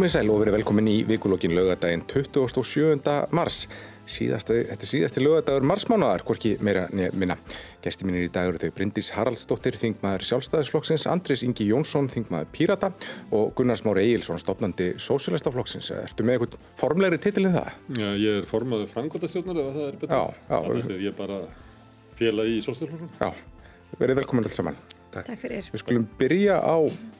Komið sæl og verið velkomin í vikulokkin lögadaginn 27. mars. Síðasti, þetta er síðasti lögadagur marsmánaðar, hvorki meira minna. Gæsti mínir í dag eru þau Bryndís Haraldsdóttir, þingmaður sjálfstæðisflokksins, Andris Ingi Jónsson, þingmaður Pírata og Gunnar Smári Egilson, stopnandi Sósélestaflokksins. Ertu með eitthvað formlegri titilinn það? Já, ég er formaður frangvöldastjórnar ef það er betur. Já, já. Þannig að ég er bara félag í Sósélestaflokksins. Já, verið velkomin alltaf saman. Takk. Takk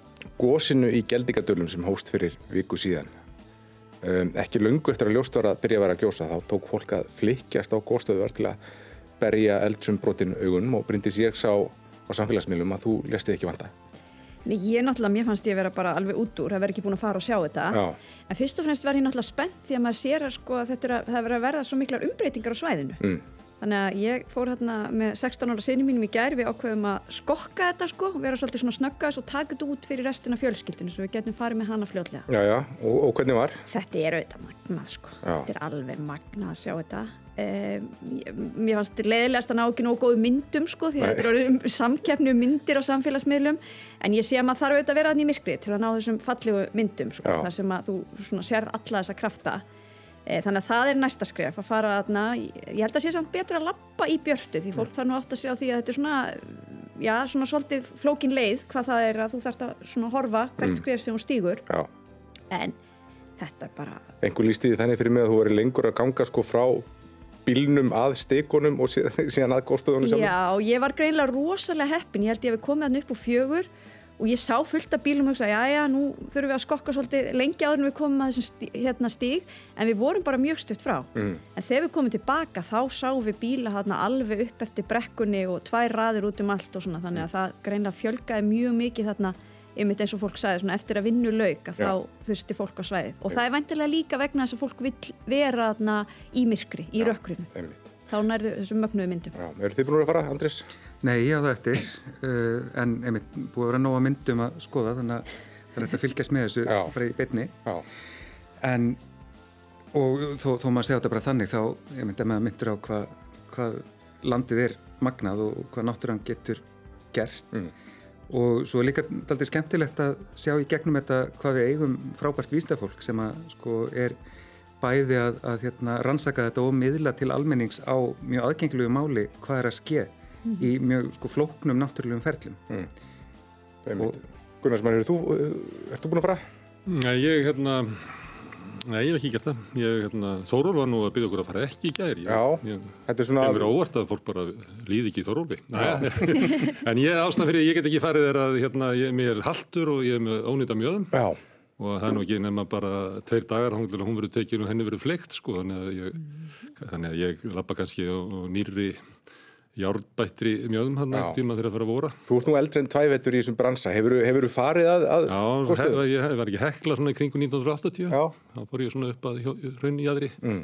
gósinu í Geldingadölum sem hóst fyrir viku síðan. Um, ekki lungu eftir að ljóst var að byrja að vera að gjósa þá tók fólk að flikjast á góðstöðuvar til að berja eldsumbrotinn augunum og brindis ég sá á samfélagsmiðlum að þú lestið ekki vanda. Nei, ég náttúrulega, mér fannst ég að vera bara alveg út úr, það verði ekki búin að fara og sjá þetta Já. en fyrst og fremst var ég náttúrulega spennt því að maður sér að sko þetta er að, að verða svo miklar umbreytingar á svæðinu Mm. Þannig að ég fór hérna með 16 ára sinni mínum í gær við ákveðum að skokka þetta sko, vera svolítið svona snöggas og taka þetta út fyrir restina fjölskyldinu svo við getum farið með hana fljótlega Já, já, og, og hvernig var? Þetta er auðvitað magnað sko, Já. þetta er alveg magnað að sjá þetta. Um, mér fannst þetta leiðilegast að ná ekki nógu góðu myndum sko því þetta er orðið samkeppni um myndir á samfélagsmiðlum en ég sé að maður þarf auðvitað að vera þannig í myrkri til að ná þessum fallegu myndum sko, þar sem að þú svona sér alla þessa krafta. E, þannig að það er næsta skref að fara þarna, ég held að sé samt betur að lappa í björtu því fólk þarf nú átt að segja á því að þetta er svona, já svona svolítið flókin leið hvað það er að þú þarft að svona horfa hvert skref sem hún stígur. Já, en þetta er bara einhver lístiði þannig fyrir mig að þú verið lengur að ganga sko frá bílnum að stikunum og síðan, að góðstöðunum sjálfum. Já, ég var greinlega rosalega heppin, ég held ég við komið hann upp úr fjögur og ég sá fullt af bílum og hugsa, já já, nú þurfum við að skokka svolítið lengi áður en við komum að þessum stíg, hérna stíg, en við vorum bara mjög stutt frá. Mm. En þegar við komum tilbaka þá sáum við bíla þarna alveg upp eftir brekkunni og tvær raðir út um allt og svona, þannig að það greinlega fjölgaði mjög mikið þarna einmitt eins og fólk sagði, svona, eftir að vinnu lauk að Já. þá þurfti fólk á svæðið og það er væntilega líka vegna þess að fólk vill vera þarna í myrkri, í rökkrinu Einmitt. þá nærðu þessum mögnuðu myndum Já, Nei, ég á það eftir uh, en einmitt búið að vera nóga myndum að skoða þannig að það er hægt að fylgjast með þessu Já. bara í beinni en og þó, þó maður segja þetta bara þannig þá einmitt að maður myndur á hvað hva landið er magnað og hvað náttúrann getur gert Mm. og svo er líka aldrei skemmtilegt að sjá í gegnum þetta hvað við eigum frábært vísdafólk sem að sko er bæði að, að hérna, rannsaka þetta og miðla til almennings á mjög aðgenglugu máli hvað er að ske í mjög sko flóknum náttúrulegum ferlum. einmitt. Gunnar Smári, þú, uh, ert þú búin að fara? Nei, ég, hérna, nei, ég hef ekki gert það. Ég, hérna, Þóról var nú að byggja okkur að fara ekki í gær. Ég, Já. Ég, Þetta er svona... Ég mér óvart að fólk bara líði ekki í Þórólfi. en ég ástæðan fyrir ég get ekki farið er að hérna, ég, mér er haltur og ég er með ónýta mjöðum Já, og það er nú ekki nema bara tveir dagar að hún verið tekin og henni verið fleikt sko þannig að ég, þannig að ég lappa kannski á, á nýrri járbættri mjöðum hann tíma þegar að fara að vora. þú ert nú eldri en tvævettur í þessum bransa. Hefur þú farið að, að Já, hef, ég var ekki hekla svona í kringu 1980 Já. þá fór ég svona upp að raunjæðri mm.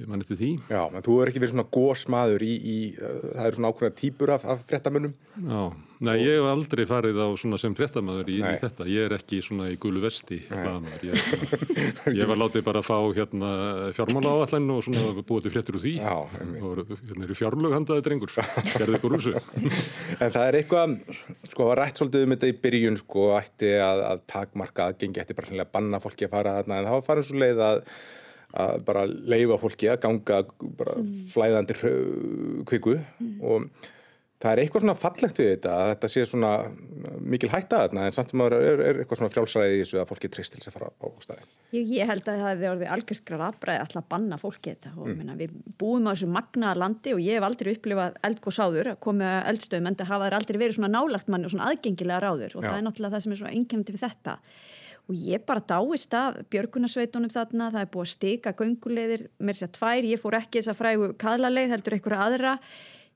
ég man eftir því Já, menn þú er ekki verið svona gósmaður í, í uh, það eru svona ákveðna típur af, af frettamönnum. Já, nei, ég hef aldrei farið á svona sem fréttamaður í, í þetta. Ég er ekki svona í gulu vesti blaðamaður. ég, er bara- ég var látið bara að fá hérna fjármála áallan og svona búið til fréttur úr því. Já, og hérna eru fjárlög handaði drengur. Gerði ykkur úr þessu. En það er eitthvað, sko, var rætt svolítið um þetta í byrjun, sko, ætti að, að takmarka aðgengi, ætti bara að banna fólki að fara þarna, en það var farin svo leið að, að bara leifa fólki að ganga bara flæðandi kviku. Og það er eitthvað svona fallegt við þetta, að þetta sé svona mikil hætta þarna, en samt sem maður er, er eitthvað svona frjálsræði í þessu að fólki treyst til þess að fara á staðin. Ég, ég held að það hefði orðið algjörskrar afbræði alltaf að banna fólki þetta og mm. við búum á þessu magnaða landi og ég hef aldrei upplifað eldgós áður að koma að eldstöðum en það hafa aldrei verið svona nálagt manni og svona aðgengilega ráður og Já. það er náttúrulega það sem er svona einkennandi við þetta og ég bara dáist af björgunarsveitunum þarna, það er búið að stika gönguleiðir, mér sé að tvær, ég fór ekki þess að frægu kaðlaleið heldur einhverja aðra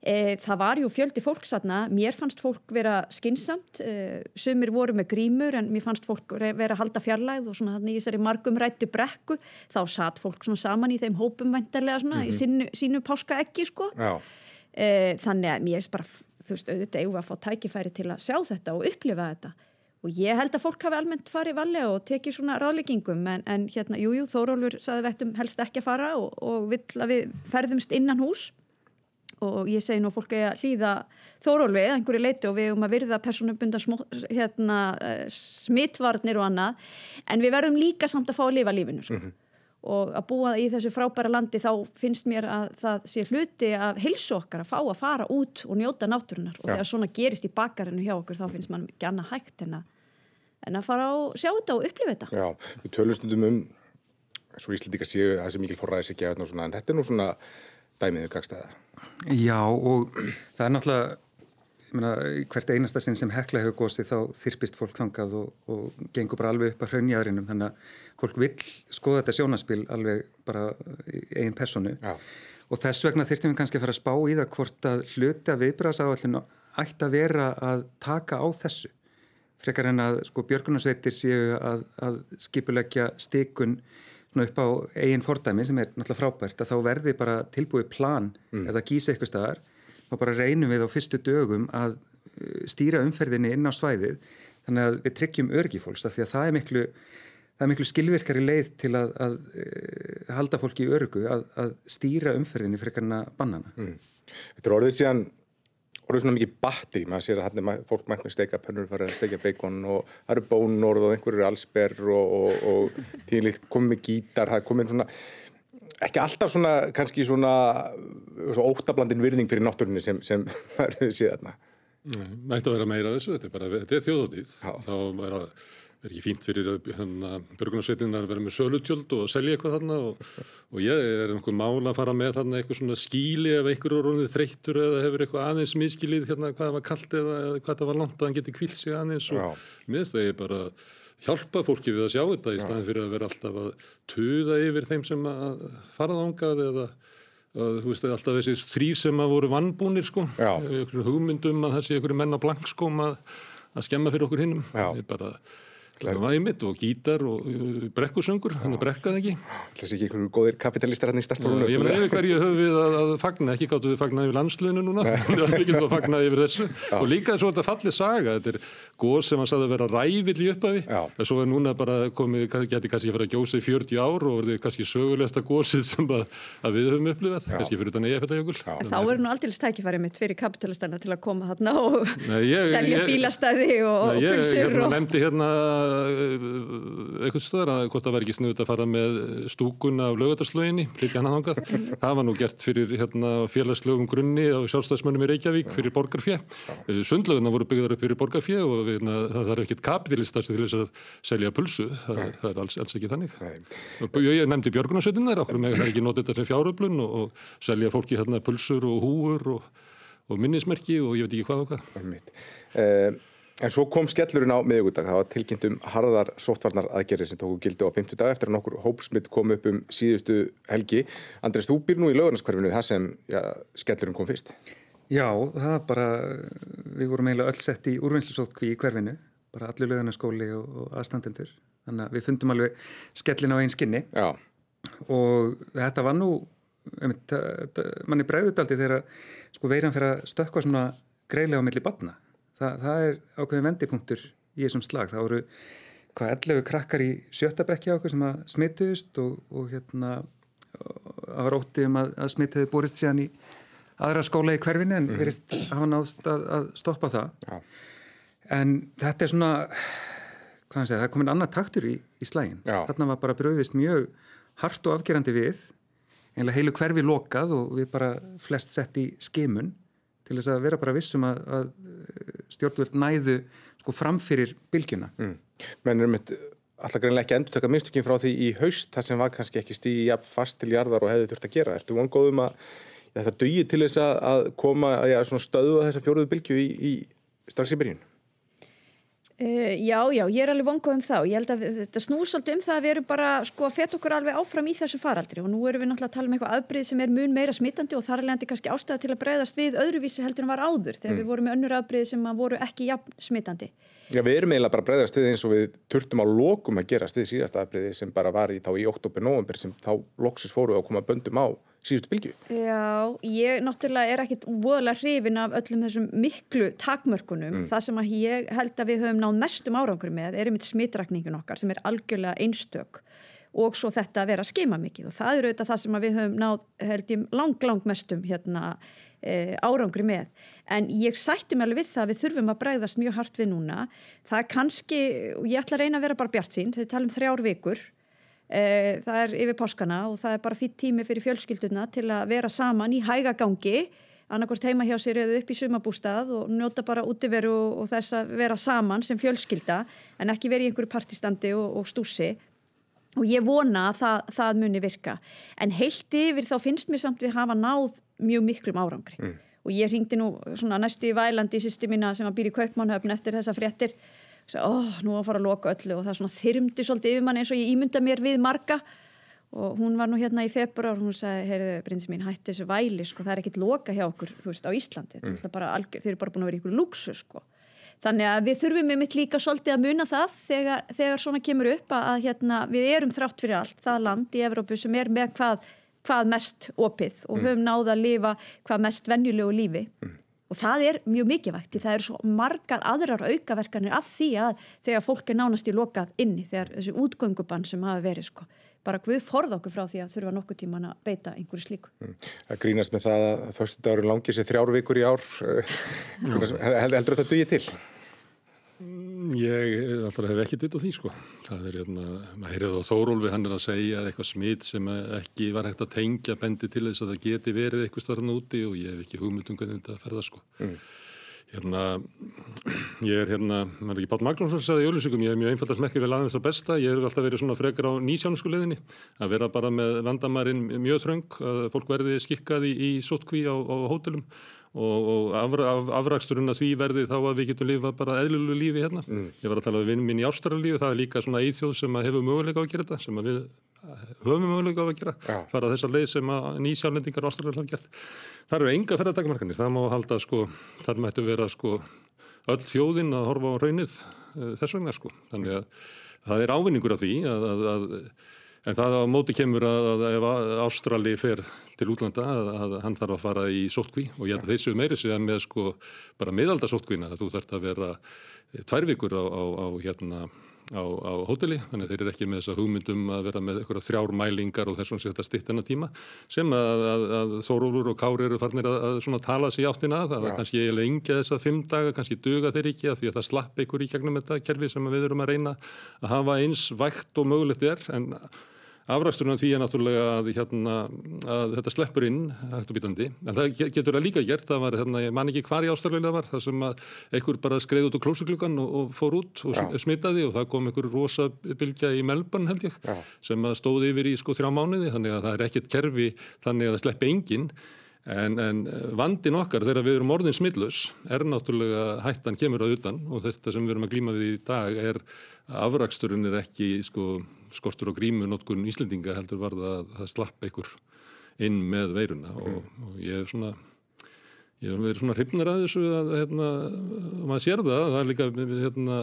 E, það var jú fjöldi fólks þarna, mér fannst fólk vera skinsamt, e, sumir voru með grímur en mér fannst fólk vera halda fjarlæð og svona hann í þessari margum rættu brekku, þá satt fólk svona saman í þeim hópum væntarlega svona í sínu, sínu páska ekki sko. Já, E, þannig að mér er bara, þú veist, auðvitað eigum að fá tækifæri til að sjá þetta og upplifa þetta. Og ég held að fólk hafi almennt farið valega og tekið svona ráðleggingum en, en hérna, jújú, jú, Þórólfur saði vettum helst ekki að fara og, og vill að við ferðumst innan hús og ég segi nú að fólk er að hlýða þórólfi eða einhverju leiti og við erum að virða personubundan hérna, eh, smittvarnir og annað en við verðum líka samt að fá að lifa lífinu sko. mm -hmm. og að búa í þessu frábæra landi þá finnst mér að það sé hluti af hilsu okkar að fá að fara út og njóta náturinnar og ja. þegar svona gerist í bakarinu hjá okkur þá finnst mann ekki annað hægt en að, en að fara og sjá þetta og upplifa þetta Já, við tölustundum um svo Íslandika séu þessi mikil forræðis ekki að þetta er nú svona dæmiðu gagstæða Já og það er náttúrulega Meina, hvert einasta sinn sem hekla hefur gósið þá þyrpist fólk þangað og, og gengur bara alveg upp að hraunjæðurinnum þannig að fólk vil skoða þetta sjónaspil alveg bara í eigin personu Já. og þess vegna þyrftum við kannski að fara að spá í það hvort að hluta viðbræðsáallinu ætti að vera að taka á þessu. Frekar en að sko björgunarsveitir séu að, að skipulegja stikun upp á eigin fordæmi sem er náttúrulega frábært að þá verði bara tilbúið plan mm. eða gísa eitthvað staðar þá bara reynum við á fyrstu dögum að uh, stýra umferðinni inn á svæðið þannig að við tryggjum örgifólks af því að það er miklu, það er miklu skilvirkari leið til að, að, að uh, halda fólki í örgu að, að stýra umferðinni fyrir kannan að bannana. Mm. Þetta er orðið síðan orðið svona mikið batteri, maður sér að hann er fólk mækna steika pönnur, fara að steika beikon og það eru bónorð og einhverju allsberr og, og, og tíðinlíkt komið gítar, það er komið svona ekki alltaf svona, kannski svona, svona óttablandin virðing fyrir náttúrunni sem, sem verður síðan Það ætti að vera meira þessu, þetta er bara, þetta er þjóðótið þá er það er ekki fínt fyrir hérna, börgunarsveitin að vera með sölutjöld og selja eitthvað þarna og, og ég er einhvern mál að fara með þarna eitthvað svona skíli ef einhver er orðið þreyttur eða hefur eitthvað aðeins miskilið hérna hvað það var kallt eða hvað það var langt að hann geti kvilt sig aðeins og minnst það er bara hjálpa fólki við að sjá þetta í staðin fyrir að vera alltaf að tuða yfir þeim sem að fara þángað eða að, þú veist alltaf þessi þrýr sem að voru vannbúnir sko, hugmyndum að þessi einhverju menn á blankskóm að, að skemma fyrir okkur hinnum, það er var einmitt og gítar og uh, brekkusöngur, hann er brekkað ekki. Það sé ekki einhverju góðir kapitalistar hann í startfólunum. Ég meina yfir hverju höfum við að, að fagna, ekki gáttu við fagna yfir landsliðinu núna, við getum að fagna yfir þessu. Já. Og líka þess að þetta fallið saga, þetta er góð sem að saði að vera rævill í upphafi, en svo er núna bara komið, geti kannski að fara að gjósa í 40 ár og verði kannski sögulegsta gósið sem að, að við höfum upplifað, kannski fyrir þetta neyjafættajökul. Þá er nú aldrei stækifæri mitt fyrir kapitalistana til að ég, selja eitthvað stöðar að hvort það væri ekki snuðt að fara með stúkun af lögataslöginni, líka hann ángað. Það var nú gert fyrir hérna, félagslögum grunni á sjálfstæðismönnum í Reykjavík fyrir borgarfjö. Eh, sundlöguna voru byggðar upp fyrir borgarfjö og hérna, það er ekkit kapitalistast til þess að selja pulsu. Það, það er alls, alls ekki þannig. Og ég nefndi björgunarsveitinnar, okkur með það ekki notið þetta sem fjáröflun og, og selja fólki hérna, pulsur og húur og, og minnismerki og ég veit ekki hvað og hvað. En svo kom skellurinn á miðugudag, það var tilkynnt um harðar sóttvarnar aðgerri sem tóku gildi á 50 dag eftir að nokkur hópsmitt kom upp um síðustu helgi. Andres, þú býr nú í lögurnarskvarfinu það sem já, skellurinn kom fyrst. Já, það var bara, við vorum eiginlega öll sett í úrvinnslusótkví í hverfinu, bara allir lögurnarskóli og, og aðstandendur. Þannig að við fundum alveg skellin á einn skinni já. og þetta var nú, manni bregðut aldrei þegar sko, veiran fyrir að stökka svona greiðlega á milli batna Þa, það er ákveðin vendipunktur í þessum slag. Það voru hvað 11 krakkar í sjötabekki ákveð sem að smituðust og, og hérna það var óttið um að, að smituði borist síðan í aðra skóla í hverfinu en mm. verist hafa náðst að, að stoppa það. Já. En þetta er svona, hvað hann segja, það er komin annað taktur í, í slægin. Þarna var bara bröðist mjög hart og afgerandi við, einlega heilu hverfi lokað og við bara flest sett í skimun til þess að vera bara vissum að, að stjórnvöld næðu sko framfyrir bylgjuna. Mm. Menn erum við alltaf greinlega ekki endur taka minnstökjum frá því í haust það sem var kannski ekki stíði fast til jarðar og hefði þurft að gera. Ertu vongóðum að ja, þetta dugir til þess að koma að ja, stöðu þessa fjóruðu bylgju í, í strax í byrjun? Uh, já, já, ég er alveg vongað um og ég held að þetta snúr svolítið um það að við erum bara sko að feta okkur alveg áfram í þessu faraldri og nú erum við náttúrulega að tala um eitthvað afbreyð sem er mun meira smittandi og þar er lendi kannski ástæða til að breyðast við öðruvísi heldur en var áður þegar mm. við vorum með önnur afbreyð sem voru ekki jafn smittandi. Já, við erum eiginlega bara breyðast við eins og við turtum á lokum að gerast við síðasta afbreyði sem bara var í þá í oktober-november sem þá loksis fóru að koma böndum á síðustu bylgu. Já, ég náttúrulega er ekkit voðalega hrifin af öllum þessum miklu takmörkunum. Mm. Það sem að ég held að við höfum náð mestum árangur með er einmitt smittrakningin okkar sem er algjörlega einstök og svo þetta að vera að skema mikið og það er auðvitað það sem við höfum náð held ég lang, lang mestum hérna árangri með. En ég sætti mig alveg við það að við þurfum að bregðast mjög hart við núna. Það er kannski, og ég ætla að reyna að vera bara bjart sín, þau tala um þrjár vikur, e, það er yfir páskana og það er bara fyrir tími fyrir fjölskylduna til að vera saman í hægagangi, annarkort heima hjá sér eða upp í sumabústað og njóta bara útiveru og þess að vera saman sem fjölskylda en ekki vera í einhverju partistandi og, og stúsi og ég vona að það, það muni virka en heilt yfir þá finnst mér samt við hafa náð mjög miklum árangri. Mm. og ég ringdi nú næstu í Vælandi í sýsti mína sem að býr í Kaupmannhöfn eftir þessa fréttir. Og sagði, ó, nú að fara að loka öllu. Og það svona þyrmdi svolítið yfir mann eins og ég ímynda mér við marga. Og hún var nú hérna í februar og hún sagði, heyrðu, prinsið mín, hætti þessu væli sko, það er ekkit loka hjá okkur, þú veist, á Íslandi. Mm. algjör, þeir eru bara búin að vera ykkur luxu sko. Þannig að við þurfum með mitt líka svolítið að muna það þegar, þegar svona kemur upp að hérna, við erum þrátt fyrir allt það land í Evrópu sem er með hvað, hvað mest opið og mm. höfum náða að lifa hvað mest venjulegu lífi mm. og það er mjög mikilvægt það eru svo margar aðrar aukaverkanir af því að þegar fólk er nánast í lokað inni þegar þessi útgöngubann sem hafa verið sko bara við forða okkur frá því að þurfa nokkuð tíman að beita einhverju slíku. Mm. Það grínast með það að fyrstu dagur langið sér þrjár vikur í ár heldur þetta dugið til? Ég alltaf hef ekki ditt á því sko. Það er hérna, maður heyrði á Þórólfi hann er að segja að eitthvað smitt sem ekki var hægt að tengja bendi til þess að það geti verið eitthvað starfn úti og ég hef ekki hugmyndum hvernig þetta ferða sko. Mm. Hérna, ég er hérna, maður er ekki Pál Magnússon að segja í Jólusíkum, ég er mjög einfaldast merkið vel aðeins það besta, ég hef alltaf verið svona frekar á nýsjánsku leðinni, að vera bara með vandamærin mjög þröng, að fólk verði skikkað í, í sótkví á, á hótelum og, og af, af, afraksturinn að því verði þá að við getum lifa bara eðlulegu lífi hérna. Mm. Ég var að tala um vinnum minn í Ástralíu, það er líka svona íþjóð sem hefur möguleika á að gera þetta, sem við höfum möguleika á að gera, Já. fara þessa leið sem nýsjálendingar Ástralíu hafa gert. Það eru enga ferðartakamarkanir, það má halda sko, þar mættu vera sko öll þjóðinn að horfa á raunnið uh, þess vegna sko. Þannig að það er ávinningur af því að, að, að En það á móti kemur að, að ef Ástrali fer til útlanda að, að hann þarf að fara í sótkví og ég held að þeir séu meiri sig að með sko bara miðalda sótkvína að þú þarfst að vera tvær vikur á, á, á hérna á, á hóteli, þannig að þeir eru ekki með þessa hugmyndum að vera með eitthvað þrjár mælingar og þessum sé þetta stittina tíma sem að, að, að Þórólur og Kári eru farnir að, að svona tala sér áttina að. Það er kannski eiginlega yngja þessa fimm daga, kannski duga þeir ekki að því að það slapp einhver í gegnum þetta kerfi sem við erum að reyna að hafa eins vægt og mögulegt er. En Afræksturinn því er náttúrulega að, hérna, að þetta sleppur inn hægt og býtandi, en það getur að líka gert, það var, hérna, ég man ekki hvar í ástæðulega var, það sem að einhver bara skreið út á klósuklukkan og, og fór út og Já. smitaði og það kom einhver rosa bylgja í Melbourne held ég, Já. sem að stóði yfir í sko þrjá mánuði, þannig að það er ekkert kerfi þannig að það sleppi enginn, en, en vandin okkar þegar við erum orðin smillus er náttúrulega hættan kemur á utan og þetta sem við erum að glíma við í dag er afræksturinn er ekki sko skortur og grímu notkun Íslendinga heldur var það að það slapp einhver inn með veiruna og, og ég er svona ég hef verið svona hrifnar að þessu að hérna, maður sér það, það er líka hérna,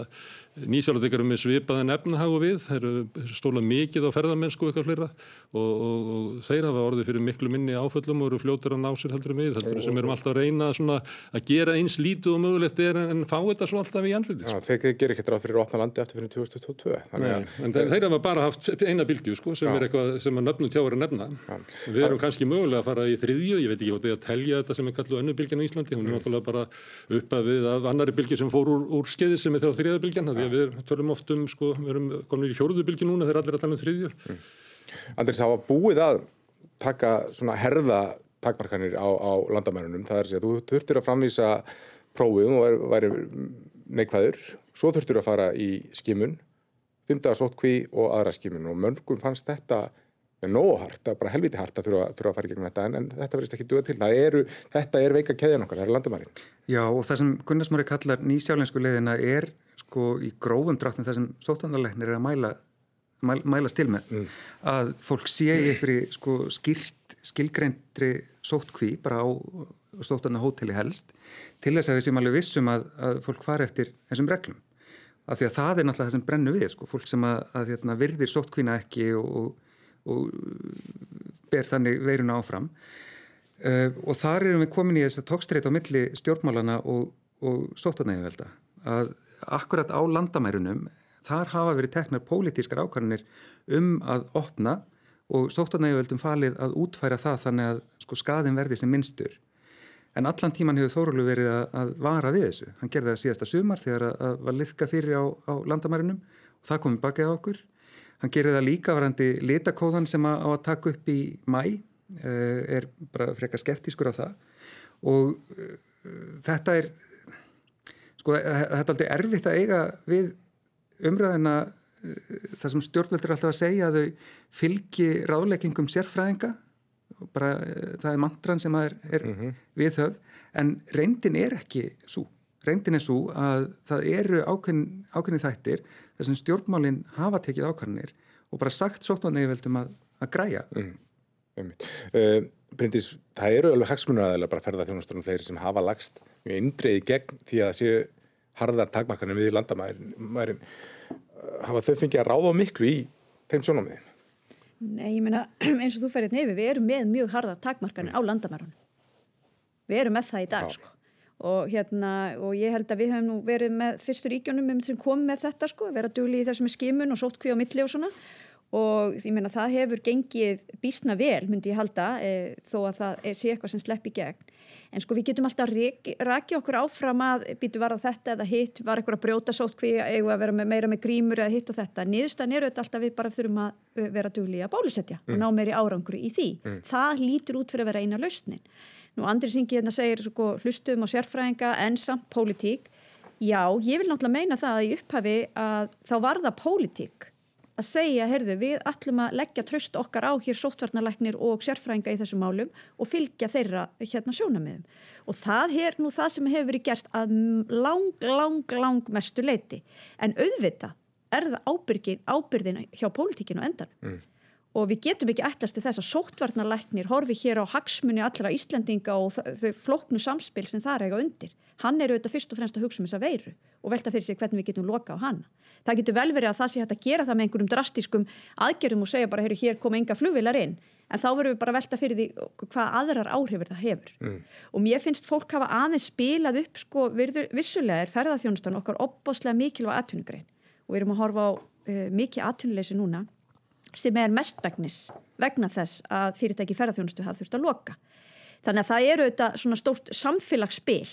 nýsjálfdegarum með svipaðan efnahagu við, þeir eru stóla mikið á ferðamennsku eitthvað flera og, og, og þeir hafa orðið fyrir miklu minni áföllum og eru fljótur að ná sér heldur við, heldur sem erum alltaf að reyna svona, að gera eins lítið og mögulegt er en, en fá þetta svo alltaf í andliti. Sko. Þeir gerir ekkert ráð fyrir að opna landi eftir fyrir 2022. Nei, en þeir, þeir hafa bara haft eina bylgju sko, sem er eitthvað sem að nöfnum tjáður að nefna. Já. Við erum kannski mögulega að fara í þriðju, ég veit ekki að önnubylgjan á Íslandi, hún er náttúrulega bara uppað við af annari bylgi sem fór úr, úr skeiði sem er þá þriðabylgjan, því að við tölum oft um, sko, við erum komin í fjóruðubylgi núna þegar allir að tala um þriðju. Mm. Andris, það var búið að taka svona herða takmarkanir á, á landamærunum, það er að þú þurftir að framvísa prófið og væri neikvæður, svo þurftir að fara í skimun, fymta sótkví og aðra skimun og mörgum fannst þetta nógu harta, bara helviti harta þurfa, þurfa að fara gegnum þetta en, en þetta verðist ekki duða til. Er, þetta er veika keðjan okkar, það er landamærin. Já og það sem Gunnarsmári kallar nýsjálfinsku leðina er sko í grófum dráttum það sem sótanarleiknir er að mæla, mæla, mæla stil með. Mm. Að fólk sé ykkur í sko skýrt skilgreindri sótkví bara á sótanarhóteli helst til þess að við séum alveg vissum að, að fólk fara eftir þessum reglum. Af því að það er náttúrulega það sem brennur við sko, fólk sem að, að hérna, virðir sótkvína ekki og og ber þannig veiruna áfram uh, og þar erum við komin í þess að tókstreit á milli stjórnmálana og, og sótarnægjuvelda að akkurat á landamærunum þar hafa verið teknar pólitískar ákvarðanir um að opna og sótarnægjuveldum falið að útfæra það þannig að sko skaðin verði sem minnstur En allan tíman hefur Þórólur verið að, að vara við þessu. Hann gerði það síðasta sumar þegar að, að var liðka fyrir á, á landamærinum og það komið bakið á okkur. Hann gerði það líka varandi litakóðan sem að, á að taka upp í mæ, uh, er bara frekar skeptískur á það. Og uh, þetta er, sko þetta er aldrei erfitt að eiga við umræðina uh, það sem stjórnveldur alltaf að segja að þau fylgi ráðleggingum sérfræðinga. Bara það er mantran sem er, er mm -hmm. viðhöfð. En reyndin er ekki svo reyndin er svo að það eru ákveðin, ákveðin þættir þar sem stjórnmálinn hafa tekið ákveðinir og bara sagt sóttaneyfjöldum að, að græja mm. uh, Bryndis, það eru alveg hagsmunur aðeins bara ferða þjónastunum fleiri sem hafa lagst mjög indriði gegn því að séu harðar takmarkanir við landamærin hafa þau fengið að ráða miklu í þeim sjónamiðin Nei, ég meina, eins og þú ferðið nefið, við erum með mjög harða takmarkanir á landamærunum. Við erum með það í dag, Já. sko. Og hérna, og ég held að við hefum nú verið með fyrstur íkjónum sem kom með þetta, sko, vera dugli í þessum skimun og sótkví á milli og svona. Og ég meina, það hefur gengið bísna vel, myndi ég halda, e, þó að það sé eitthvað sem slepp í gegn en sko við getum alltaf rækja okkur áfram að býtu var að þetta eða hitt var eitthvað að brjóta sótt hví eða vera með, meira með grímur eða hitt og þetta niðurstan eru þetta alltaf við bara þurfum að vera dugli að bálusetja mm. og ná meiri árangru í því mm. það lítur út fyrir að vera eina lausnin nú Andri Singi hérna segir sko, hlustum á sérfræðinga en samt pólitík já, ég vil náttúrulega meina það að í upphafi að þá var það pólitík að segja, heyrðu, við ætlum að leggja tröst okkar á hér sóttvarnarleiknir og sérfrænga í þessum málum og fylgja þeirra hérna sjónamiðum. Og það er nú það sem hefur verið gerst að lang, lang, lang mestu leiti. En auðvita er það ábyrgin, ábyrðin hjá pólitíkinu endan. Mm. Og við getum ekki ætlast til þess að sóttvarnarleiknir horfi hér á hagsmunni allra Íslendinga og þau flóknu samspil sem það er eiga undir. Hann er auðvitað fyrst og fremst að hugsa um þessa veiru og velta fyrir sig hvernig við getum loka á hana það getur vel verið að það sé hægt að gera það með einhverjum drastiskum aðgerðum og segja bara, heyru, hér koma enga flugvilar inn. En þá verðum við bara að velta fyrir því hvað aðrar áhrifur það hefur. Mm. og mér finnst fólk hafa aðeins spilað upp sko, virður, vissulega er ferðarþjónustan okkar opbáslega mikilvæg atvinnugrein. Og við erum að horfa á uh, mikið atvinnuleysi núna sem er mestbegnis vegna þess að fyrirtæki ferðarþjónustu hafa þurft að loka. Þannig að það eru þetta svona stórt samfélagsspil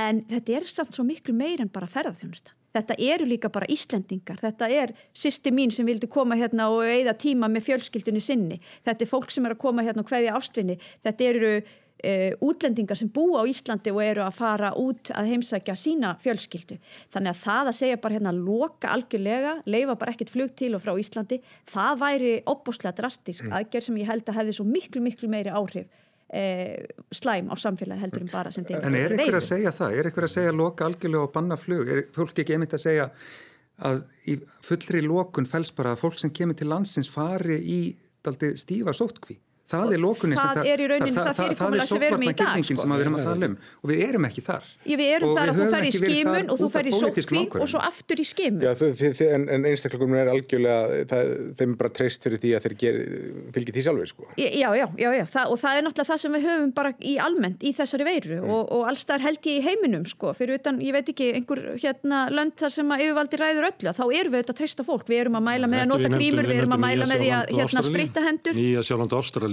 en þetta er samt svo miklu meir en bara ferðarþjónusta Þetta eru líka bara Íslendingar, þetta er sýsti mín sem vildi koma hérna og eigða tíma með fjölskyldunni sinni, þetta er fólk sem er að koma hérna og hveðja ástvinni, þetta eru e, útlendingar sem búa á Íslandi og eru að fara út að heimsækja sína fjölskyldu. Þannig að það að segja bara hérna loka algjörlega, leifa bara ekkert flug til og frá Íslandi, það væri opbúslega drastisk mm. aðgerð sem ég held að hefði svo miklu miklu meiri áhrif e, slæm á samfélagi heldur en bara sem þetta En er ykkur að segja það? Er ykkur að segja loka algjörlega og banna flug? Er fólk ekki einmitt að segja að í fullri lokun fels bara að fólk sem kemur til landsins fari í stífa sótkví? Það er lókunin það, það er í rauninni það, það fyrirkomulega sem við erum í dag sko. sem við erum að tala um. Og við erum ekki þar. Já, við erum og þar að þú fer í skimun og þú fer í sótkví og svo aftur í skimun. Já, þið, þið, en, en einstakleikum er algjörlega það, þeim er bara treyst fyrir því að þeir ger, fylgir því sjálfur sko. Já, já, já, já. Það, og það er náttúrulega það sem við höfum bara í almennt í þessari veiru mm. og, og alls það er held ég í heiminum sko, fyrir utan, ég veit ekki, einhver hérna, lönd þar sem að yfirvaldi ræður öllu þá erum við auðvitað að treysta fólk, við erum að mæla með að nota grímur, við erum að mæla með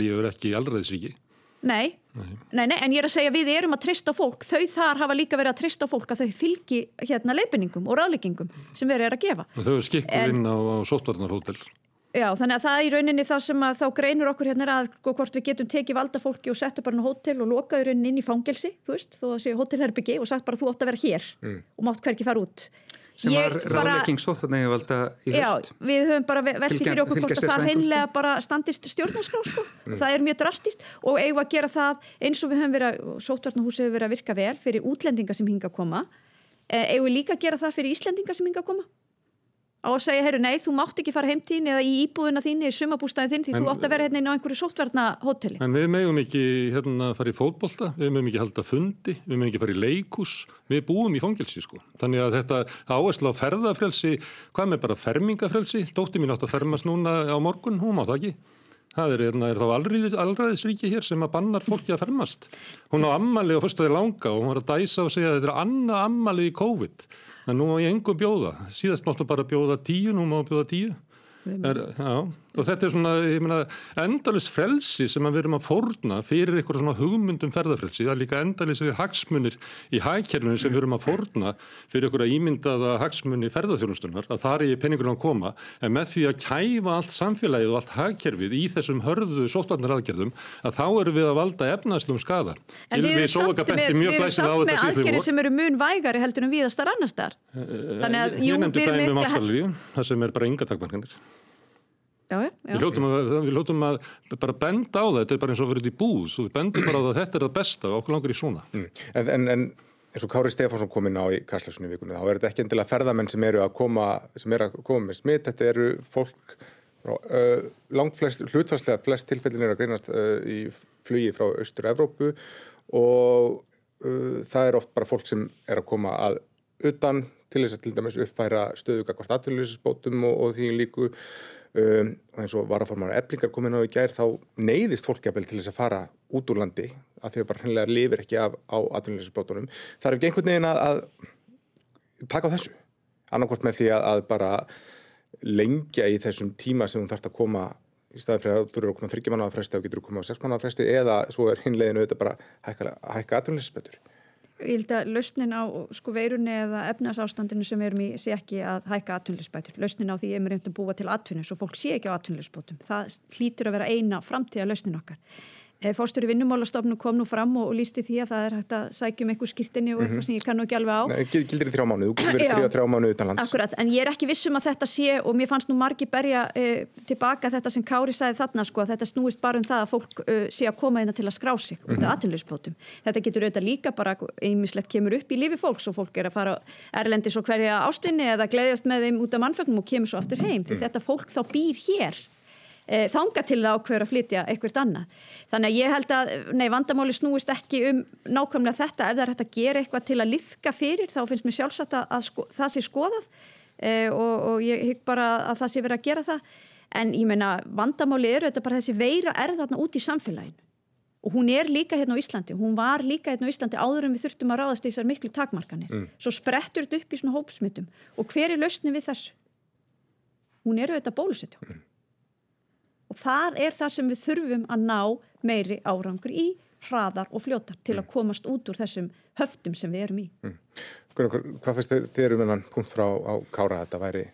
Ástralíu er ekki alræðisríki Nei. Nei. Nei, en ég er að segja við erum að trista fólk, þau þar hafa líka verið að trista fólk að þau fylgi hérna leipiningum og ráðleggingum sem verið er að gefa. Þau eru skikkuð inn á, á sóttvarnarhótel. Já, þannig að það er í rauninni það sem að þá greinur okkur hérna að sko, hvort við getum tekið valda fólki og setja bara hótel og lokaður inn í fangelsi, þú veist, þó að séu hótelherbyggi og sagt bara þú ótt að vera hér mm. og mátt hverki fara út sem var ráðlegging sóttanægi valda í höst. Já, við höfum bara veltið fyrir okkur hvort að það hreinlega bara standist stjórnarskrá sko. Mm. Það er mjög drastist og eigum að gera það eins og við höfum verið að, sótvarnahúsi hefur verið að virka vel fyrir útlendinga sem hinga að koma. Eh, eigum við líka að gera það fyrir Íslendinga sem hinga að koma? Á að segja, heyru, nei, þú mátt ekki fara heimtíðin eða í íbúðuna þín, í sumabústæðin þín því en, þú átt að vera hérna inn á einhverju sóttverðna hóteli. En við meðum ekki hérna fara í fótbolta, við meðum ekki halda fundi, við meðum ekki fara í leikus, við búum í fangelsi sko. Þannig að þetta áherslu á ferðafrelsi, hvað með bara fermingafrelsi, dótti mín átt að fermast núna á morgun, hún má það ekki. Það er, hérna, er þá allræðisríki hér sem að bannar fólki að fermast. Hún á ammali og fyrst að þið langa og hún var að dæsa og segja að þetta er annað ammali í COVID. En nú má ég engum bjóða. Síðast máttu bara bjóða tíu, nú má bjóða tíu. Er, já, og þetta er svona, ég meina, endalist frelsi sem við erum að forna fyrir eitthvað svona hugmyndum ferðarfrelsi, það er líka endalist við hagsmunir í hækjærlunum sem við erum að forna fyrir eitthvað ímyndaða hagsmunni ferðarþjónustunar, að það er í penningunum að koma, en með því að kæfa allt samfélagið og allt hækjærfið í þessum hörðu sótvarnar aðgerðum, að þá erum við að valda efnaðslum skada. En við erum samt með, aðgerið sem eru mun vægari heldur en viðastar annar starf. Þannig að, jú, er takmarkanir. Já, já. Við hljóttum að, við hljóttum að bara benda á það, þetta er bara eins og verið í búð, við bendum bara á það að þetta er það besta og okkur langar í svona. Mm. En, en, en eins og Kári Stefánsson kom inn á í Karlslæsunni vikunni, þá er þetta ekki endilega ferðamenn sem eru að koma, sem eru að koma með smitt, þetta eru fólk, uh, langt flest, hlutfarslega flest tilfellin eru að greinast uh, í flugi frá Östur-Evrópu og uh, það er oft bara fólk sem er að koma að utan til þess að til dæmis uppfæra stöðuga hvort aðtölulisbótum og, og því líku um, og eins og varaformar eblingar komin á í gær þá neyðist fólkjafel til þess að fara út úr landi að þau bara hennilega lifir ekki af á aðtölulisbótunum. Það er ekki einhvern veginn að, að taka á þessu annarkort með því að, að bara lengja í þessum tíma sem hún þarf að koma í staði fyrir að þú eru að koma þryggja manna á fresti og getur að koma á sex manna á fresti eða svo er hinleginu auðvitað bara hækka, aðtölulisbetur. Ég held að lausnin á sko veirunni eða efnasástandinu sem við erum í sé ekki að hækka atvinnulisbætur. Lausnin á því er mér reynd að búa til atvinnu svo fólk sé ekki á atvinnulisbótum. Það hlýtur að vera eina framtíða lausnin okkar. Eh, Fórstur í vinnumálastofnu kom nú fram og, og lísti því að það er hægt að sækjum einhver skýrtinni og eitthvað -hmm. sem ég kannu ekki alveg á. Nei, gildir í þrjá mánu, þú verður þrjá, þrjá mánu utanlands. Akkurat, en ég er ekki vissum að þetta sé og mér fannst nú margi berja uh, tilbaka þetta sem Kári sagði þarna sko að þetta snúist bara um það að fólk uh, sé að koma inn til að skrá sig út af -hmm. aðtunleysbótum. Þetta getur auðvitað líka bara einmislegt kemur upp í lífi fólks og fólk er að fara erlendis og hverja ástinni eða gleyðast með þeim út af mannfögnum og kemur svo aftur heim. Mm. Þetta fólk þá býr hér e, þanga til það ákveður að flytja eitthvað annað. Þannig að ég held að nei, vandamáli snúist ekki um nákvæmlega þetta, ef það er hægt að gera eitthvað til að liðka fyrir þá finnst mér sjálfsagt að sko, það sé skoðað. E, og, og ég hygg bara að það sé verið að gera það. En ég meina vandamáli eru þetta bara þessi veira er þarna út í samfélaginu. Og hún er líka hérna á Íslandi, hún var líka hérna á Íslandi áður en við þurftum að ráðast í þessar miklu takmarkanir, mm. svo sprettur þetta upp í svona hópsmittum og hver er lausnin við þessu? Hún eru þetta bólusetjá mm og það er það sem við þurfum að ná meiri árangur í hraðar og fljótar til að mm. komast út úr þessum höftum sem við erum í. Mm. Hvað finnst þér um enn punkt frá á Kára að þetta væri?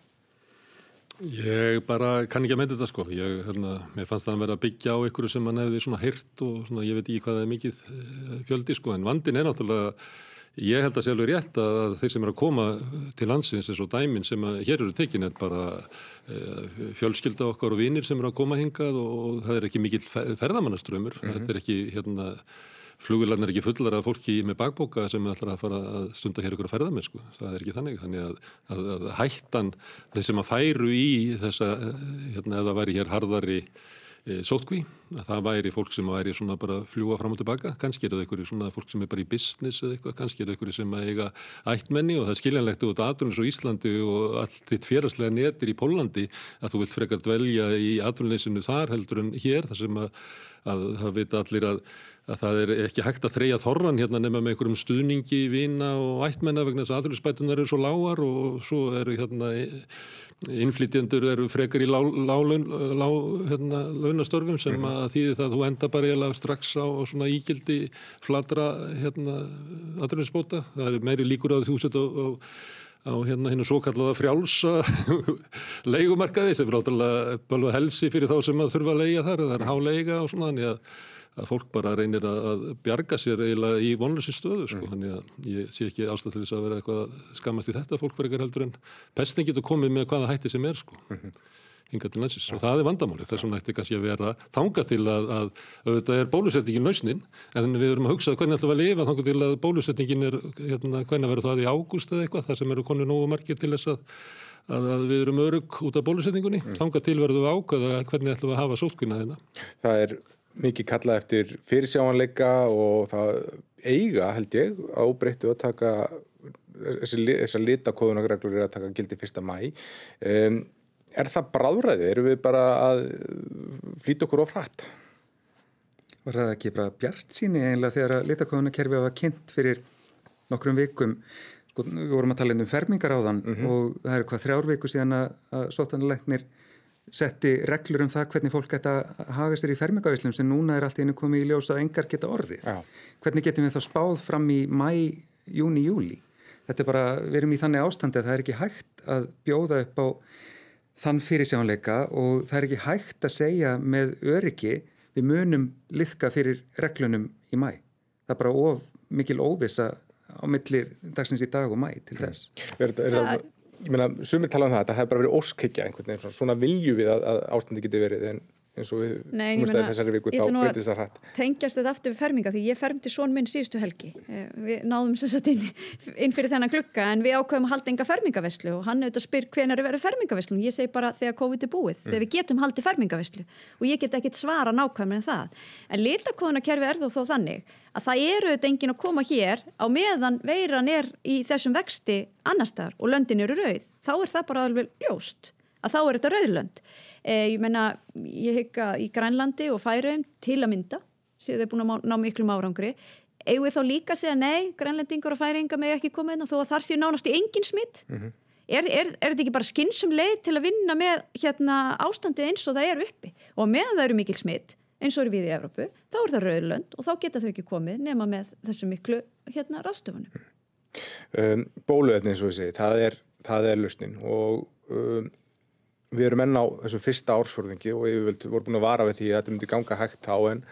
Ég bara kann ekki að meina þetta sko. Ég, hérna, mér fannst það að vera að byggja á einhverju sem mann hefði svona heyrt og svona, ég veit ekki hvað það er mikið eh, fjöldi sko en vandin er náttúrulega Ég held að sjálfur rétt að þeir sem eru að koma til landsins eins og dæmin sem hér eru tekin er bara e, fjölskylda okkar og vinir sem eru að koma hingað og það er ekki mikill ferðamannaströymur. Mm -hmm. Þetta er ekki, hérna, flugularn er ekki fullar af fólki með bakbóka sem ætlar að fara að stunda hér ykkur að ferða með, sko. Það er ekki þannig. Þannig að, að, að hættan þeir sem að færu í þessa, hérna, eða væri hér harðari e, sótkví að það væri fólk sem væri svona bara fljúa fram og tilbaka, kannski er það einhverju svona fólk sem er bara í business eða eitthvað, kannski er það einhverju sem að eiga ættmenni og það er skiljanlegt út aðrunins á Íslandi og allt þitt fjáraslega netir í Pólandi að þú vilt frekar dvelja í aðrunleysinu þar heldur en hér þar sem að, að það vita allir að, að það er ekki hægt að þreja þorran hérna nema með einhverjum stuðningi, vina og ættmenna vegna þess að aðrunspætunar eru svo lágar og svo eru hérna innflytjendur eru frekar í launastörfum lá, hérna, sem mhm. Að þýði það að þú enda bara eiginlega strax á, á svona ígildi fladra hérna aðrunnsbóta, það er meiri líkur á því þú setja á, á, hérna hérna svo kallaða frjálsa leikumarkaði sem er áttalega bölvað helsi fyrir þá sem að þurfa að leia þar, það er háleiga og svona þannig að að fólk bara reynir að, að bjarga sér eiginlega í vonlösi stöðu sko. mm. þannig að ég sé ekki ástæð til þess að vera eitthvað skammast í þetta fólk verður heldur en pestin getur komið með hvaða hætti sem er sko. mm -hmm. Hinga til ja. og það er vandamáli þess vegna ætti kannski að vera þanga til að, að auðvitað er bólusetningin lausnin en við erum að hugsa hvernig ætlum við að lifa þanga til að bólusetningin er hérna, hvernig verður það í ágúst eða eitthvað þar sem eru konu nógu margir til þess að að, að við erum örug út af bólusetningunni mm. þanga til verður við ákvæða hvernig ætlum við að hafa sótkina hérna. Það er mikið kallað eftir fyrirsjáanleika og það eiga held ég ábreyttu að taka þessar litakóðunagreglur er að taka gildi fyrsta mæ um, er það bráðræði? Erum við bara að flýta okkur á frætt? Var það ekki bara bjart síni einlega þegar að litakóðunakerfi var kynnt fyrir nokkrum vikum sko, við vorum að tala um fermingar á þann mm -hmm. og það er hvað þrjár viku síðan að sótanleiknir setti reglur um það hvernig fólk geta haga sér í fermingavíslum sem núna er allt einu komið í ljós að engar geta orðið. Já. Hvernig getum við þá spáð fram í mæ, júni, júli? Þetta er bara, við erum í þannig ástandi að það er ekki hægt að bjóða upp á þann fyrirsjánleika og það er ekki hægt að segja með öryggi við munum liðka fyrir reglunum í mæ. Það er bara of mikil óvisa á milli dagsins í dag og mæ til þess. Er, er það, ég meina, sumir tala um það, þetta hefur bara verið óskhyggja einhvern veginn, svona vilju við að, að ástandi geti verið en eins og við Nei, meina, þessari viku þá breytist það hrætt. tengjast þetta aftur við ferminga því ég fermdi svon minn síðustu helgi. Eh, við náðum að inn, inn fyrir þennan glukka en við ákveðum að halda enga fermingaveslu og hann auðvitað spyr hvenar er verið fermingaveslu og ég segi bara þegar COVID er búið, þegar við getum haldið fermingaveslu og ég get ekkit svara nákvæmlega en það. En litakóðunarkerfi er þó þó þannig að það eru auðvitað engin að koma hér á meðan veiran er í þessum vexti annastar og löndin eru rauð. Þá er það bara alveg ljóst að þá er þetta rauðlönd ég menna, ég hygga í Grænlandi og Færaum til að mynda séu þau búin að ná miklum árangri. Eigum við þá líka að segja nei, grænlendingar og færingar með ekki koma inn og þó að þar séu nánast í engin smitt er, er, er þetta ekki bara skynsum leið til að vinna með hérna, ástandið eins og það er uppi? Og meðan það eru mikil smitt eins og eru við í Evrópu, þá er það rauðlönd og þá geta þau ekki komið nema með þessu miklu hérna rastöfunum. Um, bóluefni eins og segi, það er, er lausnin og um, við erum enn á þessum fyrsta ársfjörðingi og við vorum búin að vara við því að þetta myndi ganga hægt á en